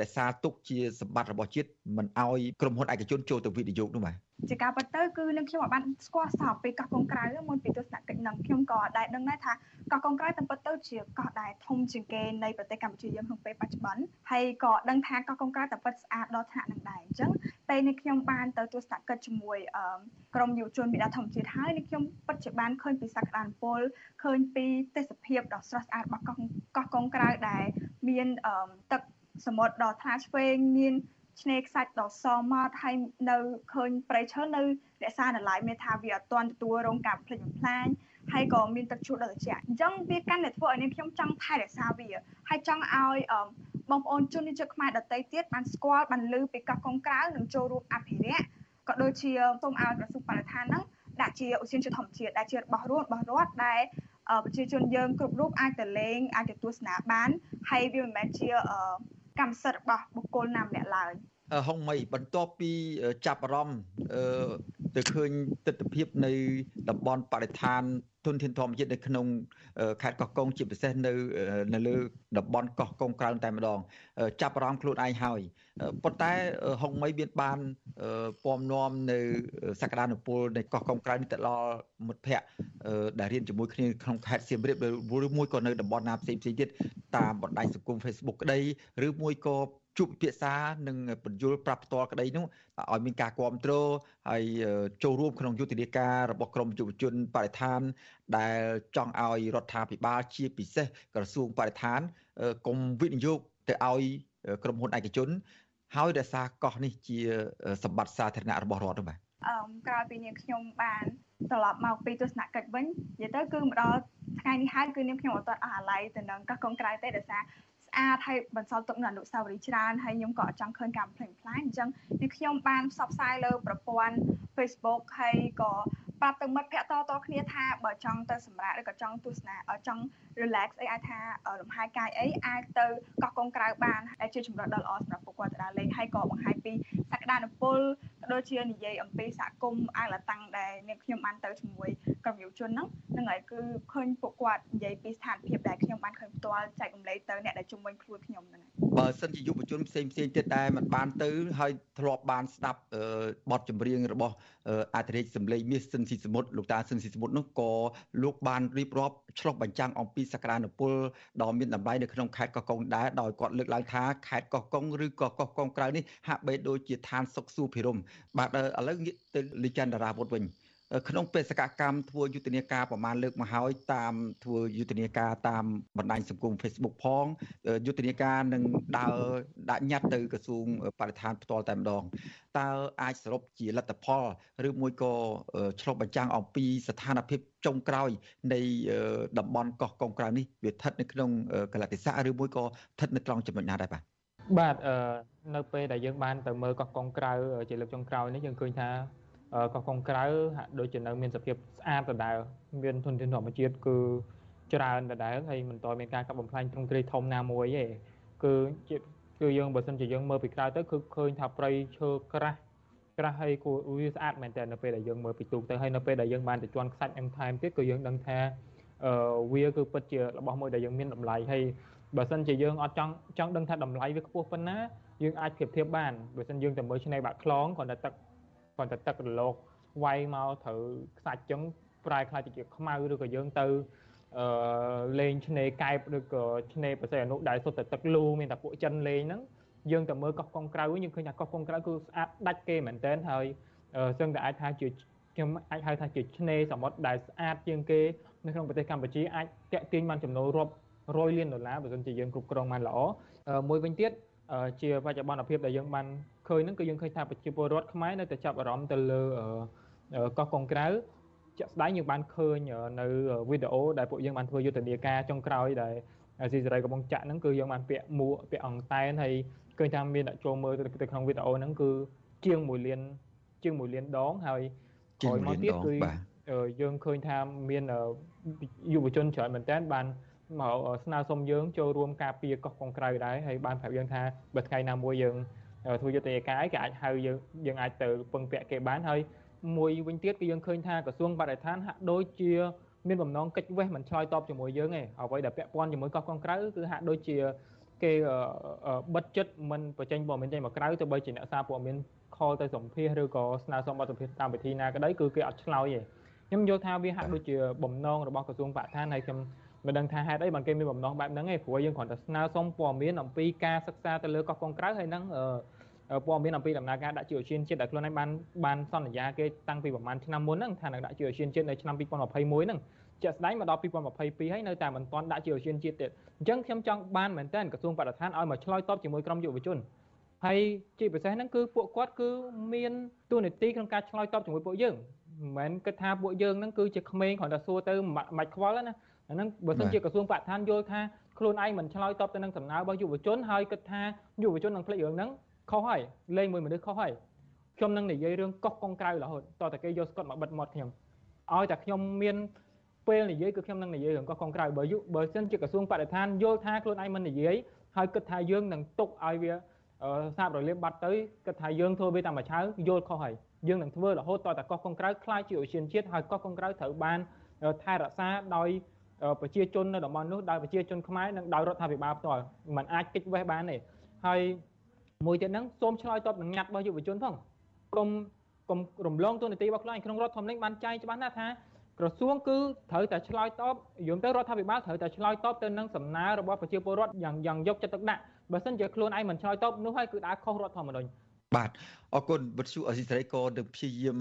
រក្សាទុកជាសម្បត្តិរបស់ជាតិមិនឲ្យក្រុមហ៊ុនឯកជនចូលទៅវិនិយោគនោះបាទ ជាការពិតទៅគឺនឹងខ្ញុំអាចបានស្គាល់សោពីកោះកុងក្រៅមុនពីទស្សនកិច្ចនឹងខ្ញុំក៏ដែរដឹងដែរថាកោះកុងក្រៅតាមពិតទៅជាកោះដែលធំជាងគេនៃប្រទេសកម្ពុជាយើងក្នុងពេលបច្ចុប្បន្នហើយក៏ដឹងថាកោះកុងក្រៅតាមពិតស្អាតដល់ថ្នាក់នឹងដែរអញ្ចឹងពេលនេះខ្ញុំបានទៅទស្សនកិច្ចជាមួយក្រុមយុវជនមេដាធម្មជាតិហើយនេះខ្ញុំពិតជាបានឃើញពីសក្តានុពលឃើញពីទេសភាពដ៏ស្រស់ស្អាតរបស់កោះកោះកុងក្រៅដែលមានទឹកសមុទ្រដ៏ថ្លាឆ្វេងមាន ឆ្នេរខ្សាច់ដ៏សម៉ត់ហើយនៅឃើញប្រៃឈើនៅរក្សានៅឡើយមានថាវាអត់ទាន់ទទួលរងការភ្លេចបំផ្លាញហើយក៏មានទឹកជ្រោះដ៏ត្រជាក់អញ្ចឹងវាកាន់តែធ្វើឲ្យនាងខ្ញុំចង់ថែរក្សាវាហើយចង់ឲ្យបងប្អូនជនជាតិខ្មែរដទៃទៀតបានស្គាល់បានឮពីកោះកុងក្រៅនិងចូលរួមអភិរក្សក៏ដូចជាសូមឲ្យក្រសួងបរិស្ថានហ្នឹងដាក់ជាឧស្សាហកម្មធម្មជាតិដែលជារបស់រួមរបស់រដ្ឋដែលប្រជាជនយើងគ្រប់រូបអាចទៅលេងអាចទៅទស្សនាបានហើយវាមិនមែនជា កម្មសិទ្ធិរបស់បុគ្គលណាម្នាក់ឡើយ ហុងមីបន្ទាប់ពីចាប់អារម្មណ៍ទៅឃើញទស្សនវិជ្ជានៃតំបន់បរិស្ថានទុនធានធម្មជាតិនៅក្នុងខេត្តកោះកុងជាពិសេសនៅនៅលើតំបន់កោះកុងក្រៅតែម្ដង ចាប់អារម្មណ៍ខ្លួនឯងហើយប៉ុន្តែហុងមីមានបានពំនាំនៅសក្តានុពលនៃកោះកុងក្រៅនេះទៅដល់មិត្តភ័ក្តិដែលរៀនជាមួយគ្នាក្នុងខេត្តសៀមរាបឬមួយក៏នៅតំបន់ណាផ្សេងផ្សេងទៀតតាមបណ្ដាញសង្គម Facebook ក្តីឬមួយក៏ ជួបពិភាក្សានិងបញ្យលប្រាប់ផ្ទាល់ក្តីនោះឲ្យមានការគ្រប់គ្រងហើយចូលរួមក្នុងយុទ្ធនាការរបស់ក្រមយុវជនបរិស្ថាន ដែលចង់ឲ្យរដ្ឋាភិបាលជាពិសេសក្រសួងបរិស្ថានកុំវិនិយោគទៅឲ្យក្រុមហ៊ុនឯកជន ហើយរក្សាកោះនេះជាសម្បត្តិសាធារណៈរបស់រដ្ឋបាទអឺក្រោយពីនាងខ្ញុំបានត្រឡប់មកពីទស្សនកិច្ចវិញនិយាយទៅគឺមកដល់ថ្ងៃនេះហើយគឺនាងខ្ញុំអត់ទាន់អស់អាល័យទៅនឹងកោះកុងក្រៅទេដោយសារស្អាតហើយបន្សល់ទុកនូវអនុស្សាវរីយ៍ច្រើនហើយខ្ញុំក៏ចង់ឃើញការផ្លេងផ្លាយអញ្ចឹងនេះខ្ញុំបានផ្សព្វផ្សាយលើប្រព័ន្ធ Facebook ហើយក៏ប្រាប់ទៅមិត្តភ័ក្តិតតគ្នាថាបើចង់ទៅសម្រាកឬក៏ចង់ទស្សនាចង់ relax អីអាចថាលំហែកាយអីអាចទៅកោះកុងក្រៅបានដែលជាចម្រិតដ៏ល្អសម្រាប់ពួកគាត់ទៅដើរលេងហើយក៏បង្ហាញពីសក្តានុពល ដូចជានិយាយអំពីសហគមន៍អាឡតាំងដែលនាងខ្ញុំបានទៅជាមួយក្រុមយុវជនហ្នឹងហ្នឹងហើយគឺឃើញពួកគាត់និយាយពីស្ថានភាពដែលខ្ញុំបានឃើញផ្ទាល់ចែករំលែកទៅអ្នកដែលជុំវិញខ្លួនខ្ញុំហ្នឹង បើសិនជាយុវជនផ្សេងផ្សេងទៀតដែលមិនបានទៅហើយធ្លាប់បានស្ដាប់បទចម្រៀងរបស់អធិរាជសម្លេងមាសសិនស៊ីសមុទ្រលោកតាសិនស៊ីសមុទ្រនោះក៏លោកបានរៀបរាប់ឆ្លុះបញ្ចាំងអំពីសក្តានុពលដ៏មានតម្លៃនៅក្នុងខេត្តកោះកុងដែរដោយគាត់លើកឡើងថាខេត្តកោះកុងឬក៏កោះកុងក្រៅនេះហាក់បីដូចជាឋានសុខសួគ៌ភិរមបាទឥឡូវងាកទៅលីចន្ទរាវុធវិញ ក្នុងបេសកកម្មធ្វើយុទ្ធនាការប្រមាណលើកមកហើយតាមធ្វើយុទ្ធនាការតាមបណ្ដាញសង្គម Facebook ផងយុទ្ធនាការនឹងដើរដាក់ញត្តិទៅក្រសួងបរិស្ថានផ្ទាល់តែម្ដងតើអាចសរុបជាលទ្ធផលឬមួយក៏ឆ្លុះបញ្ចាំងអំពីស្ថានភាពចុងក្រោយនៃតំបន់កោះកុងក្រៅនេះវាស្ថិតនៅក្នុងកលតិស័កឬមួយក៏ស្ថិតនៅត្រង់ចំណុចណាដែរបាទបាទនៅពេលដែលយើងបានទៅមើលកោះកុងក្រៅជាលើកចុងក្រោយនេះយើងឃើញថា កោះកុងក្រៅហាក់ដូចជានៅមានសភាពស្អាតដដែលមានធនធានធម្មជាតិគឺច្រើនដដែលហើយមិនតមានការកាប់បំផ្លាញទ្រង់ទ្រាយធំណាមួយទេគឺជាគឺយើងបើសិនជាយើងមើលពីក្រៅទៅគឺឃើញថាព្រៃឈើក្រាស់ក្រាស់ហើយគួរវាស្អាតមែនតើនៅពេលដែលយើងមើលពីទូកទៅហើយនៅពេលដែលយើងបានទៅជន់ខ្សាច់អឹមថែមទៀតគឺយើងដឹងថាអឺវាគឺពិតជារបស់មួយដែលយើងមានតម្លៃហើយបើសិនជាយើងអត់ចង់ចង់ដឹងថាតម្លៃវាខ្ពស់ប៉ុណ្ណាយើងអាចប្រៀបធៀបបានបើសិនយើងទៅមើលឆ្នេរបាក់ខ្លងគ្រាន់តែទឹក គ្រាន់តែទឹករលកវាយមកត្រូវខ្សាច់ចឹងប្រែខ្លាចទៅជាខ្មៅឬក៏យើងទៅអឺលេងឆ្នេរកែបឬក៏ឆ្នេរប្រសិទ្ធអនុដែលសុទ្ធតែទឹកលូមានតែពួកចិនលេងហ្នឹងយើងទៅមើលកោះកុងក្រៅយើងឃើញថាកោះកុងក្រៅគឺស្អាតដាច់គេមែនតើហើយសឹងតែអាចថាជាខ្ញុំអាចហៅថាជាឆ្នេរសមុទ្រដែលស្អាតជាងគេនៅក្នុងប្រទេសកម្ពុជាអាចតាក់ទាញបានចំណូលរាប់រយលានដុល្លារបើមិនជាយើងគ្រប់គ្រងបានល្អមួយវិញទៀត ជាបច្ចុប្បន្នភាពដែលយើងបានឃើញហ្នឹងគឺយើងឃើញថាប្រជាពលរដ្ឋខ្មែរនៅតែចាប់អារម្មណ៍ទៅលើកោះកុងក្រៅជាក់ស្ដែងយើងបានឃើញនៅវីដេអូដែលពួកយើងបានធ្វើយុទ្ធនាការចុងក្រោយដែលស៊ីសេរីកំពុងចាក់ហ្នឹងគឺយើងបានពាក់មួកពាក់អង្តែនហើយឃើញថាមានអ្នកចូលមើលទៅក្នុងវីដេអូហ្នឹងគឺជាង1លានជាង1លានដងហើយក្រោយមកទៀតគឺយើងឃើញថាមានយុវជនច្រើនមែនតើបាន មកស្នើសុំយើងចូលរួមការពារកោះកុងក្រៅដែរហើយបានប្រាប់យើងថាបើថ្ងៃណាមួយយើងធ្វើយុទ្ធនាការអីគេអាចហៅយើងយើងអាចទៅពឹងពាក់គេបានហើយមួយវិញទៀតគឺយើងឃើញថាក្រសួងបរិស្ថានហាក់ដូចជាមានបំណងកិច្ចវេះមិនឆ្លើយតបជាមួយយើងទេអ្វីដែលពាក់ព័ន្ធជាមួយកោះកុងក្រៅគឺហាក់ដូចជាគេបិទចិត្តមិនបញ្ចេញព័ត៌មានចេញមកក្រៅទៅបីជាអ្នកសារព័ត៌មានខលទៅសម្ភាសឬក៏ស្នើសុំបទសម្ភាសតាមវិធីណាក្តីគឺគេអត់ឆ្លើយទេខ្ញុំយល់ថាវាហាក់ដូចជាបំណងរបស់ក្រសួងបរិស្ថានហើយខ្ញុំ មិនដឹងថាហេតុអីបានគេមានបំណងបែបហ្នឹងឯងព្រោះយើងគ្រាន់តែស្នើសុំព័ត៌មានអំពីការសិក្សាទៅលើកោះកុងក្រៅហើយនឹងព័ត៌មានអំពីដំណើរការដាក់ជាឧស្សាហជាតិដែលខ្លួនឯងបានបានសន្យាគេតាំងពីប្រហែលឆ្នាំមុនហ្នឹងថានឹងដាក់ជាឧស្សាហជាតិនៅឆ្នាំ2021ហ្នឹងជាក់ស្ដែងមកដល់2022ហើយនៅតែមិនទាន់ដាក់ជាឧស្សាហជាតិទៀតអញ្ចឹងខ្ញុំចង់បានមែនតើក្រសួងបរិស្ថានឲ្យមកឆ្លើយតបជាមួយក្រមយុវជនហើយជាពិសេសហ្នឹងគឺពួកគាត់គឺមានទូនាទីក្នុងការឆ្លើយតបជាមួយពួកយើងមិនមែនគិតថាពួកយើងហ្នឹងគឺជាក្មេងគ្រាន់តែសួរទៅមិនខ្វល់ណា អាហ្នឹងបើសិនជាក្រសួងបរិស្ថានយល់ថាខ្លួនឯងមិនឆ្លើយតបទៅនឹងសំណើរបស់យុវជនហើយគិតថាយុវជននឹងភ្លេចរឿងហ្នឹងខុសហើយលេងមួយមនុស្សខុសហើយខ្ញុំនឹងនិយាយរឿងកោះកុងក្រៅរហូតតតែគេយកស្កុតមកបិទមាត់ខ្ញុំឲ្យតែខ្ញុំមានពេលនិយាយគឺខ្ញុំនឹងនិយាយរឿងកោះកុងក្រៅបើយុបើសិនជាក្រសួងបរិស្ថានយល់ថាខ្លួនឯងមិននិយាយហើយគិតថាយើងនឹងទុកឲ្យវាសាបរលាបបាត់ទៅគិតថាយើងធ្វើវាតាមមួយឆៅយល់ខុសហើយយើងនឹងធ្វើរហូតតតែកោះកុងក្រៅខ្លាចជាអូសៀនជាតិហើយកោះកុងក្រៅត្រូវបានថែរក្សាដោយ ប្រជាជននៅតំបន់នោះដោយប្រជាជនខ្មែរនិងដោយរដ្ឋាភិបាលផ្ទាល់มันអាចគេចវេះបានទេហើយមួយទៀតហ្នឹងសូមឆ្លើយតបនឹងញត្តិរបស់យុវជនផងកុំកុំរំលងទូនាទីរបស់ខ្លួនក្នុងរដ្ឋធម្មនុញ្ញបានចែងច្បាស់ណាស់ថាក្រសួងគឺត្រូវតែឆ្លើយតបយមទៅរដ្ឋាភិបាលត្រូវតែឆ្លើយតបទៅនឹងសំណើរបស់ប្រជាពលរដ្ឋយ៉ាងយ៉ាងយកចិត្តទុកដាក់បើមិនជាខ្លួនឯងមិនឆ្លើយតបនោះហើយគឺដើរខុសរដ្ឋធម្មនុញ្ញ បាទអរគុណវិទ្យុអសីសេរីក៏នឹងព្យាយាម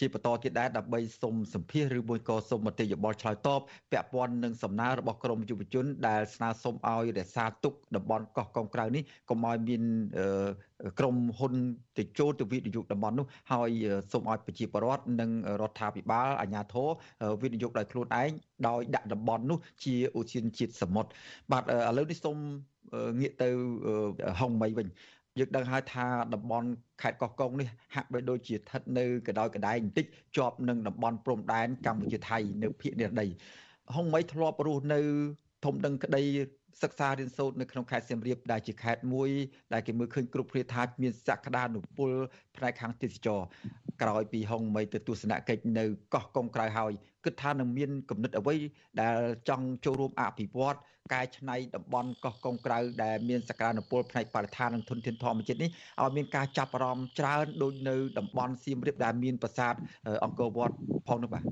ជាបន្តទៀតដែរដើម្បីសុំសម្ភាសឬមួយក៏សុំមតិយោបល់ឆ្លើយតបពាក់ព័ន្ធនឹងសំណើរបស់ក្រមយុវជន ដែលស្នើសុំឲ្យរក្សាទុកតំបន់កោះកុងក្រៅនេះកុំឲ្យមានក្រមហ៊ុនទៅចូលទៅវិនិយោគតំបន់នោះហើយសូមឲ្យប្រជាពលរដ្ឋនិងរដ្ឋាភិបាលអាជ្ញាធរវិនិយោគដោយខ្លួនឯងដោយដាក់តំបន់នោះជាឧទ្យានជាតិសមុទ្របាទឥឡូវនេះសូមងាកទៅហុងមីវិញ យើងដឹងហើយថាតំបន់ខេត្តកោះកុងនេះហាក់បីដូចជាស្ថិតនៅកដោយកដែងបន្តិចជាប់នឹងតំបន់ព្រំដែនកម្ពុជាថៃនៅភូមិនិរដីហុងមីធ្លាប់រស់នៅធំដឹងក្តី សិក្សារៀនសូត្រនៅក្នុងខេត្តសៀមរាបដែលជាខេត្តមួយដែលគេមើលឃើញគ្រប់គ្នាថាមានសក្តានុពលផ្នែកខាងទេសចរក្រោយពីហុងមីទៅទស្សនកិច្ចនៅកោះកុងក្រៅហើយគិតថានឹងមានគំនិតអ្វីដែលចង់ចូលរួមអភិវឌ្ឍកែច្នៃតំបន់កោះកុងក្រៅដែលមានសក្តានុពលផ្នែកបរិស្ថាននិងធនធានធម្មជាតិនេះឲ្យមានការចាប់អារម្មណ៍ច្រើនដូចនៅតំបន់សៀមរាបដែលមានប្រាសាទអង្គរវត្តផងនោះបាទ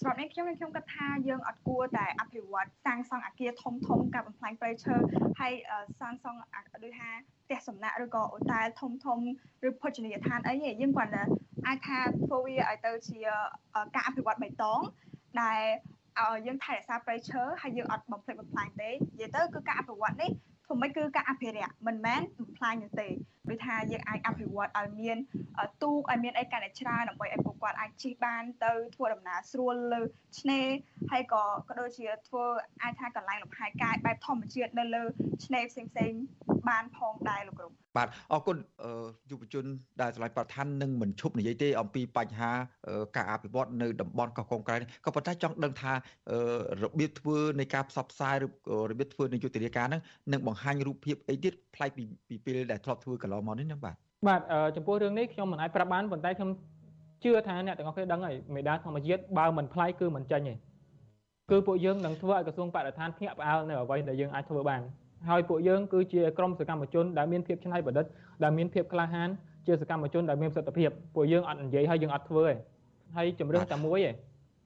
សម្រាប់នេះខ្ញុំខ្ញុំគិតថាយើងអត់គួរតែអភិវឌ្ឍសាងសង់អគារធំធំការបំផ្លាញព្រៃឈើហើយសាងសង់ដូចថាផ្ទះសំណាក់ឬក៏អូតែលធំធំឬភោជនីយដ្ឋានអីយើងគ្រាន់តែអាចថាធ្វើវាឲ្យទៅជាការអភិវឌ្ឍបៃតងដែលយើងថែរក្សាព្រៃឈើហើយយើងអត់បំផ្លិចបំផ្លាញទេនិយាយទៅគឺការអភិវឌ្ឍនេះធ្វើម៉េចគឺការអភិរក្សមិនមែនបំផ្លាញនោះទេដូចថាយើងអាចអភិវឌ្ឍឲ្យមាន ទូកឲ្យមានអីកាន់តែច្រើនដើម្បីឲ្យពួកគាត់អាចជិះបាន ទៅធ្វើដំណើរស្រួលលើឆ្នេរហើយក៏ក៏ដូចជាធ្វើអាចថាកន្លែងលំហែកាយបែបធម្មជាតិនៅលើឆ្នេរផ្សេងផ្សេងបានផងដែរលោកគ្រូបាទអរគុណយុវជនដែលឆ្លៃប្រធាននឹងមិនឈប់និយាយទេអំពីបញ្ហាការអភិវឌ្ឍនៅតំបន់កោះកុងក្រៅនេះក៏ប៉ុន្តែចង់ដឹងថារបៀបធ្វើនៃការផ្សព្វផ្សាយឬរបៀបធ្វើនៃយុទ្ធនាការហ្នឹងនឹងបង្ហាញរូបភាពអីទៀតប្លែកពីពេលដែលធ្លាប់ធ្វើកន្លងមកនេះណាបាទ បាទចំពោះរឿងនេះខ្ញុំមិនអាចប្រាប់បានប៉ុន្តែខ្ញុំជឿថាអ្នកទាំងអស់គ្នាដឹងហើយមេដាធម្មជាតិបើមិនប្លែកគឺមិនចាញ់ទេគឺពួកយើងនឹងធ្វើឲ្យក្រសួងបរិស្ថានភ្ញាក់ផ្អើលនៅអ្វីដែលយើងអាចធ្វើបានហើយពួកយើងគឺជាក្រុមសកម្មជនដែលមានភាពច្នៃប្រឌិតដែលមានភាពក្លាហានជាសកម្មជនដែលមានប្រសិទ្ធភាពពួកយើងអត់និយាយហើយយើងអត់ធ្វើទេហើយជំរឿនតែមួយឯង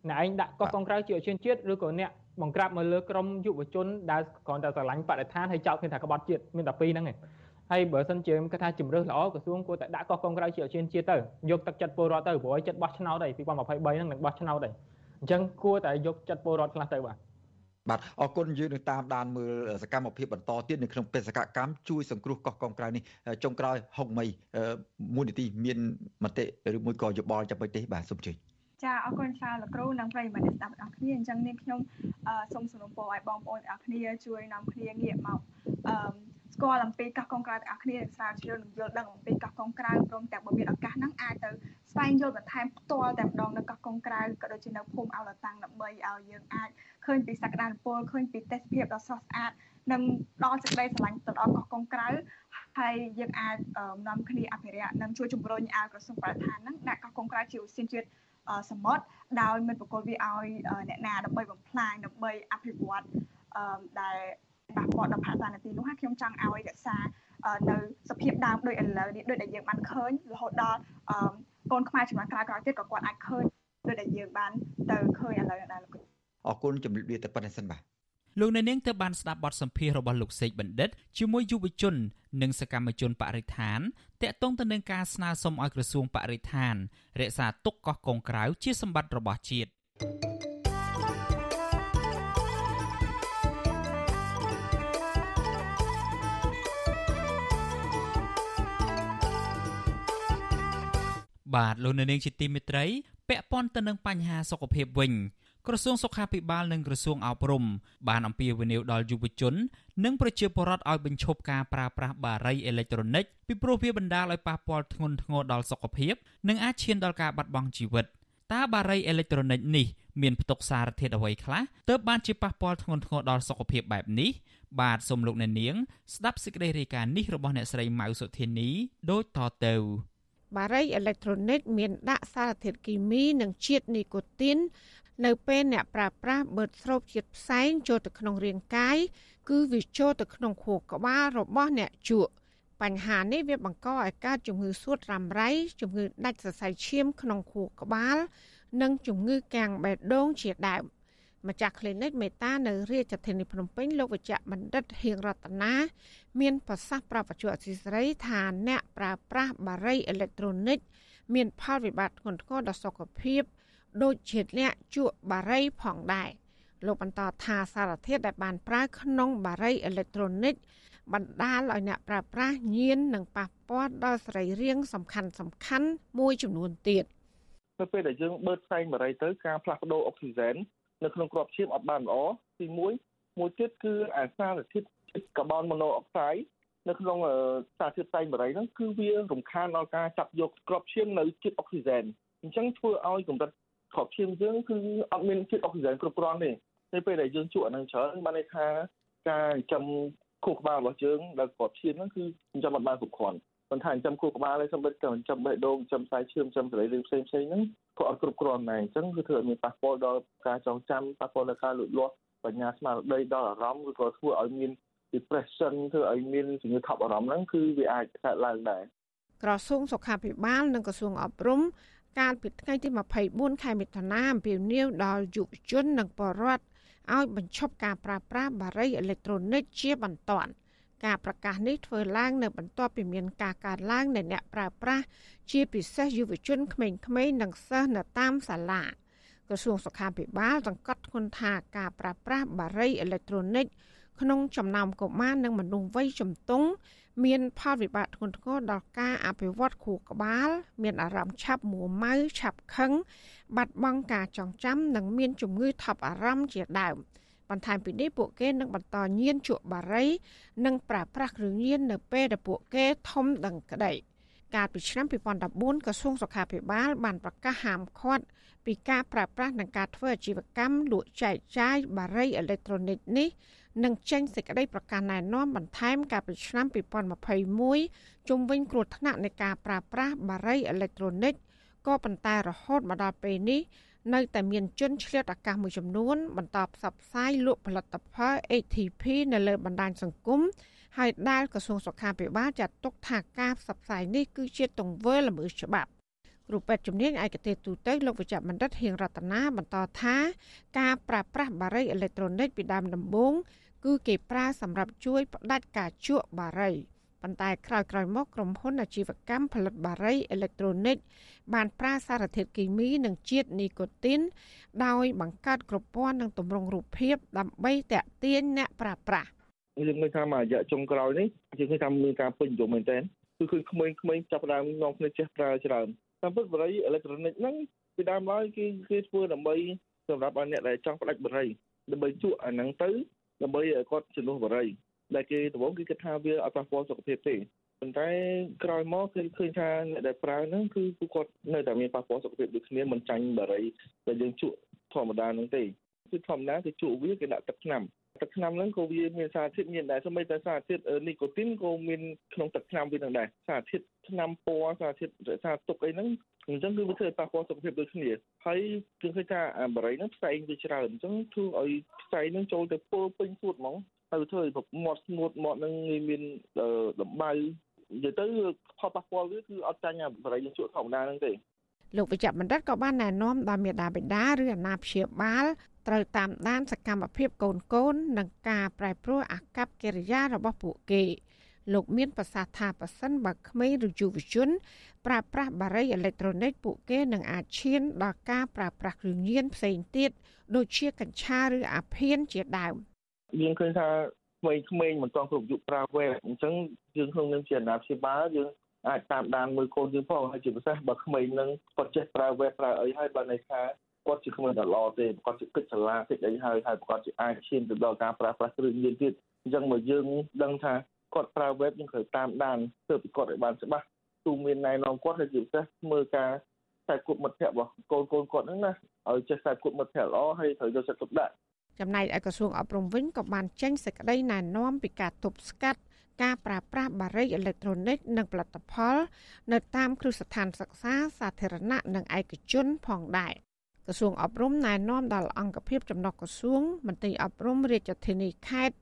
អ្នកឯងដាក់កោះកុងក្រៅជាឧឈានជាតិឬក៏អ្នកបង្ក្រាបមកលើក្រុមយុវជនដែលគ្រាន់តែស្រឡាញ់បរិស្ថានហើយចោទគ្នាថាក្បត់ជាតិមានតែពីរហ្នឹងឯង ហើយបើសិនជាគាត់ថាជំរឿសល្អក្រសួងគួរតែដាក់កោះកុងក្រៅជាឧឈានជាតិទៅយកទឹកចិត្តពលរដ្ឋទៅព្រោះឲ្យចិត្តបោះឆ្នោតហើយ2023ហ្នឹងនឹងបោះឆ្នោតហើយអញ្ចឹងគួរតែយកចិត្តពលរដ្ឋខ្លះទៅបាទបាទអរគុណយើងនឹងតាមដានមើលសកម្មភាពបន្តទៀតនៅក្នុងបេសកកម្មជួយសង្គ្រោះកោះកុងក្រៅនេះចុងក្រោយហុកមីមួយនីតិមានមតិឬមួយក៏យោបល់ចាំមិនទេបាទសូមជួយចាអរគុណច្រើនលោកគ្រូនិងប្រិយមិត្តស្ដាប់បងប្អូនគ្នាអញ្ចឹងនាងខ្ញុំសូមសំណូមពរឲ្យបងប្អូនទាំងអស់គ្នាជួយនាំគ្នាងាកមកអឺ ស្គាល់អំពីកោះកុងក្រៅទាំងអស់គ្នាស្រាវជ្រាវនិងយល់ដឹងអំពីកោះកុងក្រៅព្រមទាំងបើមានឱកាសហ្នឹងអាចទៅស្វែងយល់បន្ថែមផ្ទាល់តែម្ដងនៅកោះកុងក្រៅក៏ដូចជានៅភូមិអោលតាំងដើម្បីឲ្យយើងអាចឃើញពីសក្តានុពលឃើញពីទេសភាពដ៏ស្រស់ស្អាតនិងដល់សេចក្តីស្រឡាញ់ទៅដល់កោះកុងក្រៅហើយយើងអាចនាំគ្នាអភិរក្សនិងជួយជំរុញឲ្យក្រសួងបរិស្ថានហ្នឹងដាក់កោះកុងក្រៅជាឧស្សាហជាតិសមុទ្រដោយមិនបកគលវាឲ្យអ្នកណាដើម្បីបំផ្លាញដើម្បីអភិវឌ្ឍដែល ប៉ះពាល់ដល់ផាសានទីនោះហើយខ្ញុំចង់ឲ្យរក្សានៅសភាពដើមដូចឥឡូវនេះដូចដែលយើងបានឃើញរហូតដល់កូនខ្មែរចំនួនក្រោយៗទៀតក៏គាត់អាចឃើញដូចដែលយើងបានទៅឃើញឥឡូវដែរលោកអរគុណជំរាបលាតែប៉ុណ្្នេះសិនបាទលោកអ្នកនាងទើបបានស្ដាប់បទសម្ភាសន៍របស់លោកសេកបណ្ឌិតជាមួយយុវជន និងសកម្មជនបរិស្ថានតាក់ទងទៅនឹងការស្នើសុំឲ្យក្រសួងបរិស្ថានរក្សាទុកកោះកុងក្រៅជាសម្បត្តិរបស់ជាតិ បាទលោកនៅនាងជាទីមេត្រីពាក់ព័ន្ធទៅនឹងបញ្ហាសុខភាពវិញក្រសួងសុខាភិបាលនិងក្រសួងអប់រំបានអំពាវនាវដល់យុវជន និងប្រជាពលរដ្ឋឲ្យបញ្ឈប់ការប្រើប្រាស់បារីអេឡិចត្រូនិកពីព្រោះវាបណ្ដាលឲ្យប៉ះពាល់ធ្ងន់ធ្ងរដល់សុខភាព និងអាចឈានដល់ការបាត់បង់ជីវិតតើបារីអេឡិចត្រូនិកនេះមានផ្ទុកសារធាតុអ្វីខ្លះទើបបានជាប៉ះពាល់ធ្ងន់ធ្ងរដល់សុខភាពបែបនេះបាទសូមលោកអ្នកនាង ស្ដាប់សេចក្តីរាយការណ៍នេះរបស់អ្នកស្រីម៉ៅសុធានីដូចតទៅ បារីអេឡិចត្រូនិកមានដាក់សារធាតុគីមីនិងជាតិនីកូទីន នៅពេលអ្នកប្រើប្រាស់បឺតស្រូបជាតិផ្សែងចូលទៅក្នុងរាងកាយគឺវាចូលទៅក្នុងខួរក្បាលរបស់អ្នកជក់បញ្ហានេះវាបង្កឲ្យកើតជំងឺសួតរ៉ាំរ៉ៃជំងឺដាច់សរសៃឈាមក្នុងខួរក្បាល និងជំងឺកាំងបេះដូងជាដើម ម្ចាស់ clinic មេតានៅរាជធានីភ្នំពេញលោកវិជ្ជបណ្ឌិតហៀងរតនាមានប្រសាសន៍ប្រាប់បច្ចុប្បន្នអសីស្រីថាអ្នកប្រើប្រាស់បារីអេឡិចត្រូនិកមានផលវិបាកធ្ងន់ធ្ងរដល់សុខភាពដូចជាអ្នកជក់បារីផងដែរលោកបន្តថាសារធាតុដែលបានប្រើក្នុងបារីអេឡិចត្រូនិកបណ្ដាលឲ្យអ្នកប្រើប្រាស់ញៀននិងប៉ះពាល់ដល់សរីរាង្គសំខាន់សំខាន់មួយចំនួនទៀតនៅពេលដែលយើងបឺតផ្សែងបារីទៅការផ្លាស់ប្ដូរអុកស៊ីហ្សែន នៅក្នុងក្របឈាមអត់បានល្អទី1មួយទៀតគឺអាសារធាតុកាបូនម៉ូណូអុកសាយនៅក្នុងសារធាតុផ្សែងបារីហ្នឹងគឺវារំខានដល់ការចាប់យកក្របឈាមនៅជាតិអុកស៊ីហ្សែនអញ្ចឹងធ្វើឲ្យកម្រិតក្របឈាមយើងគឺអត់មានជាតិអុកស៊ីហ្សែនគ្រប់គ្រាន់ទេនៅពេលដែលយើងជក់អានឹងច្រើនបានន័យថាការចិញ្ចឹមខួរក្បាលរបស់យើងដែលក្របឈាមហ្នឹងគឺចិញ្ចឹមអត់បានគ្រប់គ្រាន់មិនថាចិញ្ចឹមខួរក្បាលទេសូម្បីតែចិញ្ចឹមបេះដូងចិញ្ចឹមខ្សែឈាមចិញ្ចឹមសរីរាង្គផ្សេងផ្សេងហ្នឹង ក៏អត់គ្រប់គ្រាន់ដែរអញ្ចឹងគឺធ្វើឲ្យមានប៉ះពាល់ដល់ការចងចាំប៉ះពាល់ដល់ការលូតលាស់បញ្ញាស្មារតីដល់អារម្មណ៍ឬក៏ធ្វើឲ្យមាន depression ធ្វើឲ្យមានជំងឺថប់អារម្មណ៍ហ្នឹងគឺវាអាចកើតឡើងដែរក្រសួងសុខាភិបាលនិងក្រសួងអប់រំកាលពីថ្ងៃទី24ខែមិថុនាអំពាវនាវដល់យុវជននិងពលរដ្ឋឲ្យបញ្ឈប់ការប្រើប្រាស់បារីអេឡិចត្រូនិកជាបន្ទាន់ ការប្រកាសនេះធ្វើឡើងនៅបន្ទាប់ពីមានការកើនឡើងនៃអ្នកប្រើប្រាស់ជាពិសេសយុវជនក្មេងៗនិងសិស្សនៅតាមសាលាក្រសួងសុខាភិបាលសង្កត់ធ្ងន់ថាការប្រើប្រាស់បារីអេឡិចត្រូនិកក្នុងចំណោមកុមារនិងមនុស្សវ័យជំទង់មានផលវិបាកធ្ងន់ធ្ងរដល់ការអភិវឌ្ឍខួរក្បាល មានអារម្មណ៍ឆាប់មួម៉ៅឆាប់ខឹងបាត់បង់ការចងចាំនិងមានជំងឺថប់អារម្មណ៍ជាដើម បន្ថែមពីនេះពួកគេនឹងបន្តញៀនជក់បារី និងប្រើប្រាស់គ្រឿងញៀននៅពេលដែលពួកគេធំដឹងក្តីកាលពីឆ្នាំ2014ក្រសួងសុខាភិបាលបានប្រកាសហាមឃាត់ពីការប្រើប្រាស់និងការធ្វើអាជីវកម្មលក់ចែកចាយបារីអេឡិចត្រូនិកនេះនឹងចេញសេចក្តីប្រកាសណែនាំបន្ថែមកាលពីឆ្នាំ2021ជុំវិញគ្រោះថ្នាក់នៃការប្រើប្រាស់បារីអេឡិចត្រូនិកក៏ប៉ុន្តែរហូតមកដល់ពេលនេះ នៅតែមានជនឆ្លៀតឱកាសមួយចំនួន បន្តផ្សព្វផ្សាយលក់ផលិតផល ATP នៅលើបណ្ដាញសង្គមហើយដែលក្រសួងសុខាភិបាលចាត់ទុកថាការផ្សព្វផ្សាយនេះគឺជាទង្វើល្មើសច្បាប់គ្រូពេទ្យជំនាញឯកទេសទូទៅលោកវិជ្ជបណ្ឌិតហៀងរតនាបន្តថា ការប្រើប្រាស់បារីអេឡិចត្រូនិកពីដើមដំបូងគឺគេប្រើសម្រាប់ជួយផ្ដាច់ការជក់បារី ប៉ុន្តែក្រោយៗមកក្រុមហ៊ុនអាជីវកម្មផលិតបារីអេឡិចត្រូនិកបានប្រើសារធាតុគីមីនិងជាតិនីកូទីន ដោយបង្កើតគ្រប់ព័ន្ធនិងទម្រង់រូបភាពដើម្បីតាក់ទាញអ្នកប្រើប្រាស់យើងមើលថាមួយរយៈចុងក្រោយនេះយើងឃើញថាមានការពេញនិយមមែនទែនគឺឃើញក្មេងៗចាប់ផ្ដើមនាំគ្នាចេះប្រើច្រើនតាមពិតបរិយអេឡិចត្រូនិកហ្នឹងពីដើមឡើយគេគេធ្វើដើម្បីសម្រាប់ឲ្យអ្នកដែលចង់ផ្ដាច់បរិយដើម្បីជក់អាហ្នឹងទៅដើម្បីឲ្យគាត់ជំនួសបរិយ ដែលគេដំបូងគេគិតថាវាអត់ប៉ះពាល់សុខភាពទេប៉ុន្តែក្រោយមកគឺឃើញថាអ្នកដែលប្រើហ្នឹងគឺពួកគាត់នៅតែមានប៉ះពាល់សុខភាពដូចគ្នាមិនចាញ់បារីដែលយើងជក់ធម្មតាហ្នឹងទេគឺធម្មតាគេជក់វាគេដាក់ទឹកថ្នាំទឹកថ្នាំហ្នឹងក៏វាមានសារធាតុមានដែរសូម្បីតែសារធាតុនីកូទីនក៏មានក្នុងទឹកថ្នាំវានឹងដែរសារធាតុថ្នាំពណ៌សារធាតុរក្សាទុកអីហ្នឹងអញ្ចឹងគឺវាធ្វើឲ្យប៉ះពាល់សុខភាពដូចគ្នាហើយគឺឃើញថាអាបារីហ្នឹងផ្សែងវាច្រើនអញ្ចឹងធ្វើឲ្យផ្សែងហ្នឹងចូលទៅពុលពេញសួតហ្មង ហើយធ្វើឲ្យមាត់ស្ងួតមាត់ហ្នឹងមានដំបៅនិយាយទៅផលប៉ះពាល់វាគឺអត់ចាញ់អាបារីយើងជក់ធម្មតាហ្នឹងទេលោកវិជ្ជបណ្ឌិតក៏បានណែនាំដល់មេដាបេដាឬអាណាព្យាបាលត្រូវតាមដានសកម្មភាពកូនកូននិងការប្រែប្រួលអាកប្បកិរិយារបស់ពួកគេលោកមានប្រសាសន៍ថាប៉ះសិនបើក្មេងឬយុវជនប្រើប្រាស់បារីអេឡិចត្រូនិកពួកគេនឹងអាចឈានដល់ការប្រើប្រាស់គ្រឿងញៀនផ្សេងទៀតដូចជាកញ្ឆាឬអាភៀនជាដើម យើងឃើញថាក្មេងៗមិនទាន់គ្រប់យុគប្រើវេអញ្ចឹងយើងក្នុងនាមជាអាណាព្យាបាលយើងអាចតាមដានមើលកូនយើងផងហើយជាពិសេសបើក្មេងនឹងគាត់ចេះប្រើវេប្រើអីហើយបើន័យថាគាត់ជាក្មេងដ៏ល្អទេគាត់ជាគិតឆ្លាតគិតអីហើយហើយគាត់ជាអាចឈានទៅដល់ការប្រើប្រាស់គ្រឿងញៀនទៀតអញ្ចឹងមកយើងដឹងថាគាត់ប្រើ web យើងត្រូវតាមដានធ្វើពីគាត់ឲ្យបានច្បាស់ទូមានណែនាំគាត់ហើយជាពិសេសមើលការខ្សែគប់មិត្តភ័ក្តិរបស់កូនកូនគាត់ហ្នឹងណាឲ្យចេះខ្សែគប់មិត្តភ័ក្តិល្អហើយត្រូវយកចិត្តទុកដាក់ ចំណែកឯក្រសួងអប់រំវិញក៏បានចេញសេចក្តីណែនាំពីការទប់ស្កាត់ការប្រើប្រាស់បារីអេឡិចត្រូនិកនិងផលិតផល នៅតាមគ្រឹះស្ថានសិក្សាសាធារណៈនិងឯកជនផងដែរក្រសួងអប់រំណែនាំដល់អង្គភាពចំណុះក្រសួងមន្ត្រីអប់រំរាជធានីខេត្ត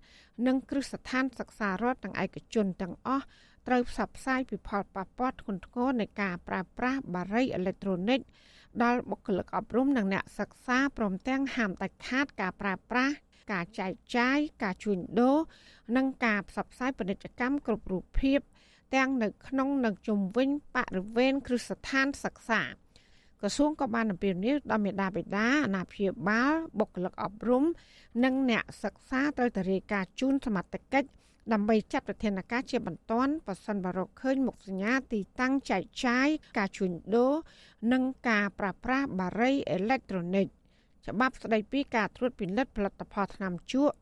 និងគ្រឹះស្ថានសិក្សារដ្ឋនិងឯកជនទាំងអស់ត្រូវផ្សព្វផ្សាយពីផលប៉ះពាល់ធ្ងន់ធ្ងរនៃការប្រើប្រាស់បារីអេឡិចត្រូនិក ដល់បុគ្គលិកអប់រំនិងអ្នកសិក្សាព្រមទាំងហាមដាច់ខាតការប្រើប្រាស់ការចែកចាយការជួញដូរនិងការផ្សព្វផ្សាយពាណិជ្ជកម្មគ្រប់រូបភាព ទាំងនៅក្នុងនិងជុំវិញបរិវេណគ្រឹះស្ថានសិក្សាក្រសួងក៏បានអំពាវនាវដល់មេដាបេដាអាណាព្យាបាលបុគ្គលិកអប់រំ និងអ្នកសិក្សាត្រូវតែរាយការណ៍ជូនសមត្ថកិច្ច ដើម្បីចាត់វិធានការជាបន្ទាន់ប៉ះសិនបរកឃើញមុខសញ្ញាទីតាំងចែកចាយការជួញដូរនិងការប្រើប្រាស់បារីអេឡិចត្រូនិកច្បាប់ស្តីពីការត្រួតពិនិត្យផលិតផលថ្នាំជក់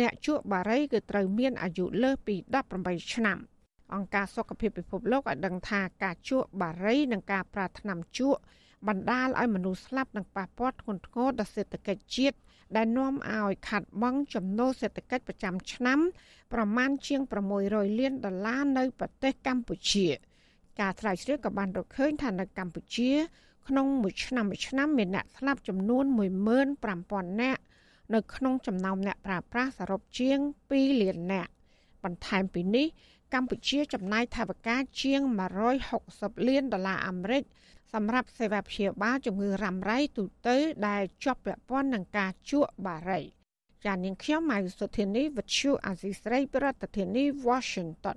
អ្នកជក់បារីគឺត្រូវមានអាយុលើសពី18ឆ្នាំអង្គការសុខភាពពិភពលោកឲ្យដឹងថាការជក់បារីនិងការប្រើថ្នាំជក់បណ្ដាលឲ្យមនុស្សស្លាប់និងប៉ះពាល់ធ្ងន់ធ្ងរដល់សេដ្ឋកិច្ចជាតិ ដែលនាំឲ្យខាត់បង់ចំណូលសេដ្ឋកិច្ចប្រចាំឆ្នាំ ប្រមាណជាង600លានដុល្លារនៅប្រទេសកម្ពុជា ការស្រាវជ្រាវក៏បានរកឃើញថានៅកម្ពុជា ក្នុងមួយឆ្នាំមួយឆ្នាំមានអ្នកស្លាប់ចំនួន15000នាក់នៅក្នុងចំណោមអ្នកប្រើប្រាស់សរុបជាង2លាននាក់បន្ថែមពីនេះ កម្ពុជាចំណាយថវិកាជាង160លានដុល្លារអាមេរិកសម្រាប់សេវាព្យាបាលជំងឺរ៉ាំរ៉ៃទូទៅដែលជាប់ពាក់ព័ន្ធនឹងការជក់បារីចានាងខ្ញុំម៉ៃសុធានីវិទ្យុអាស៊ីស្រីប្រធានាធិបតី Washington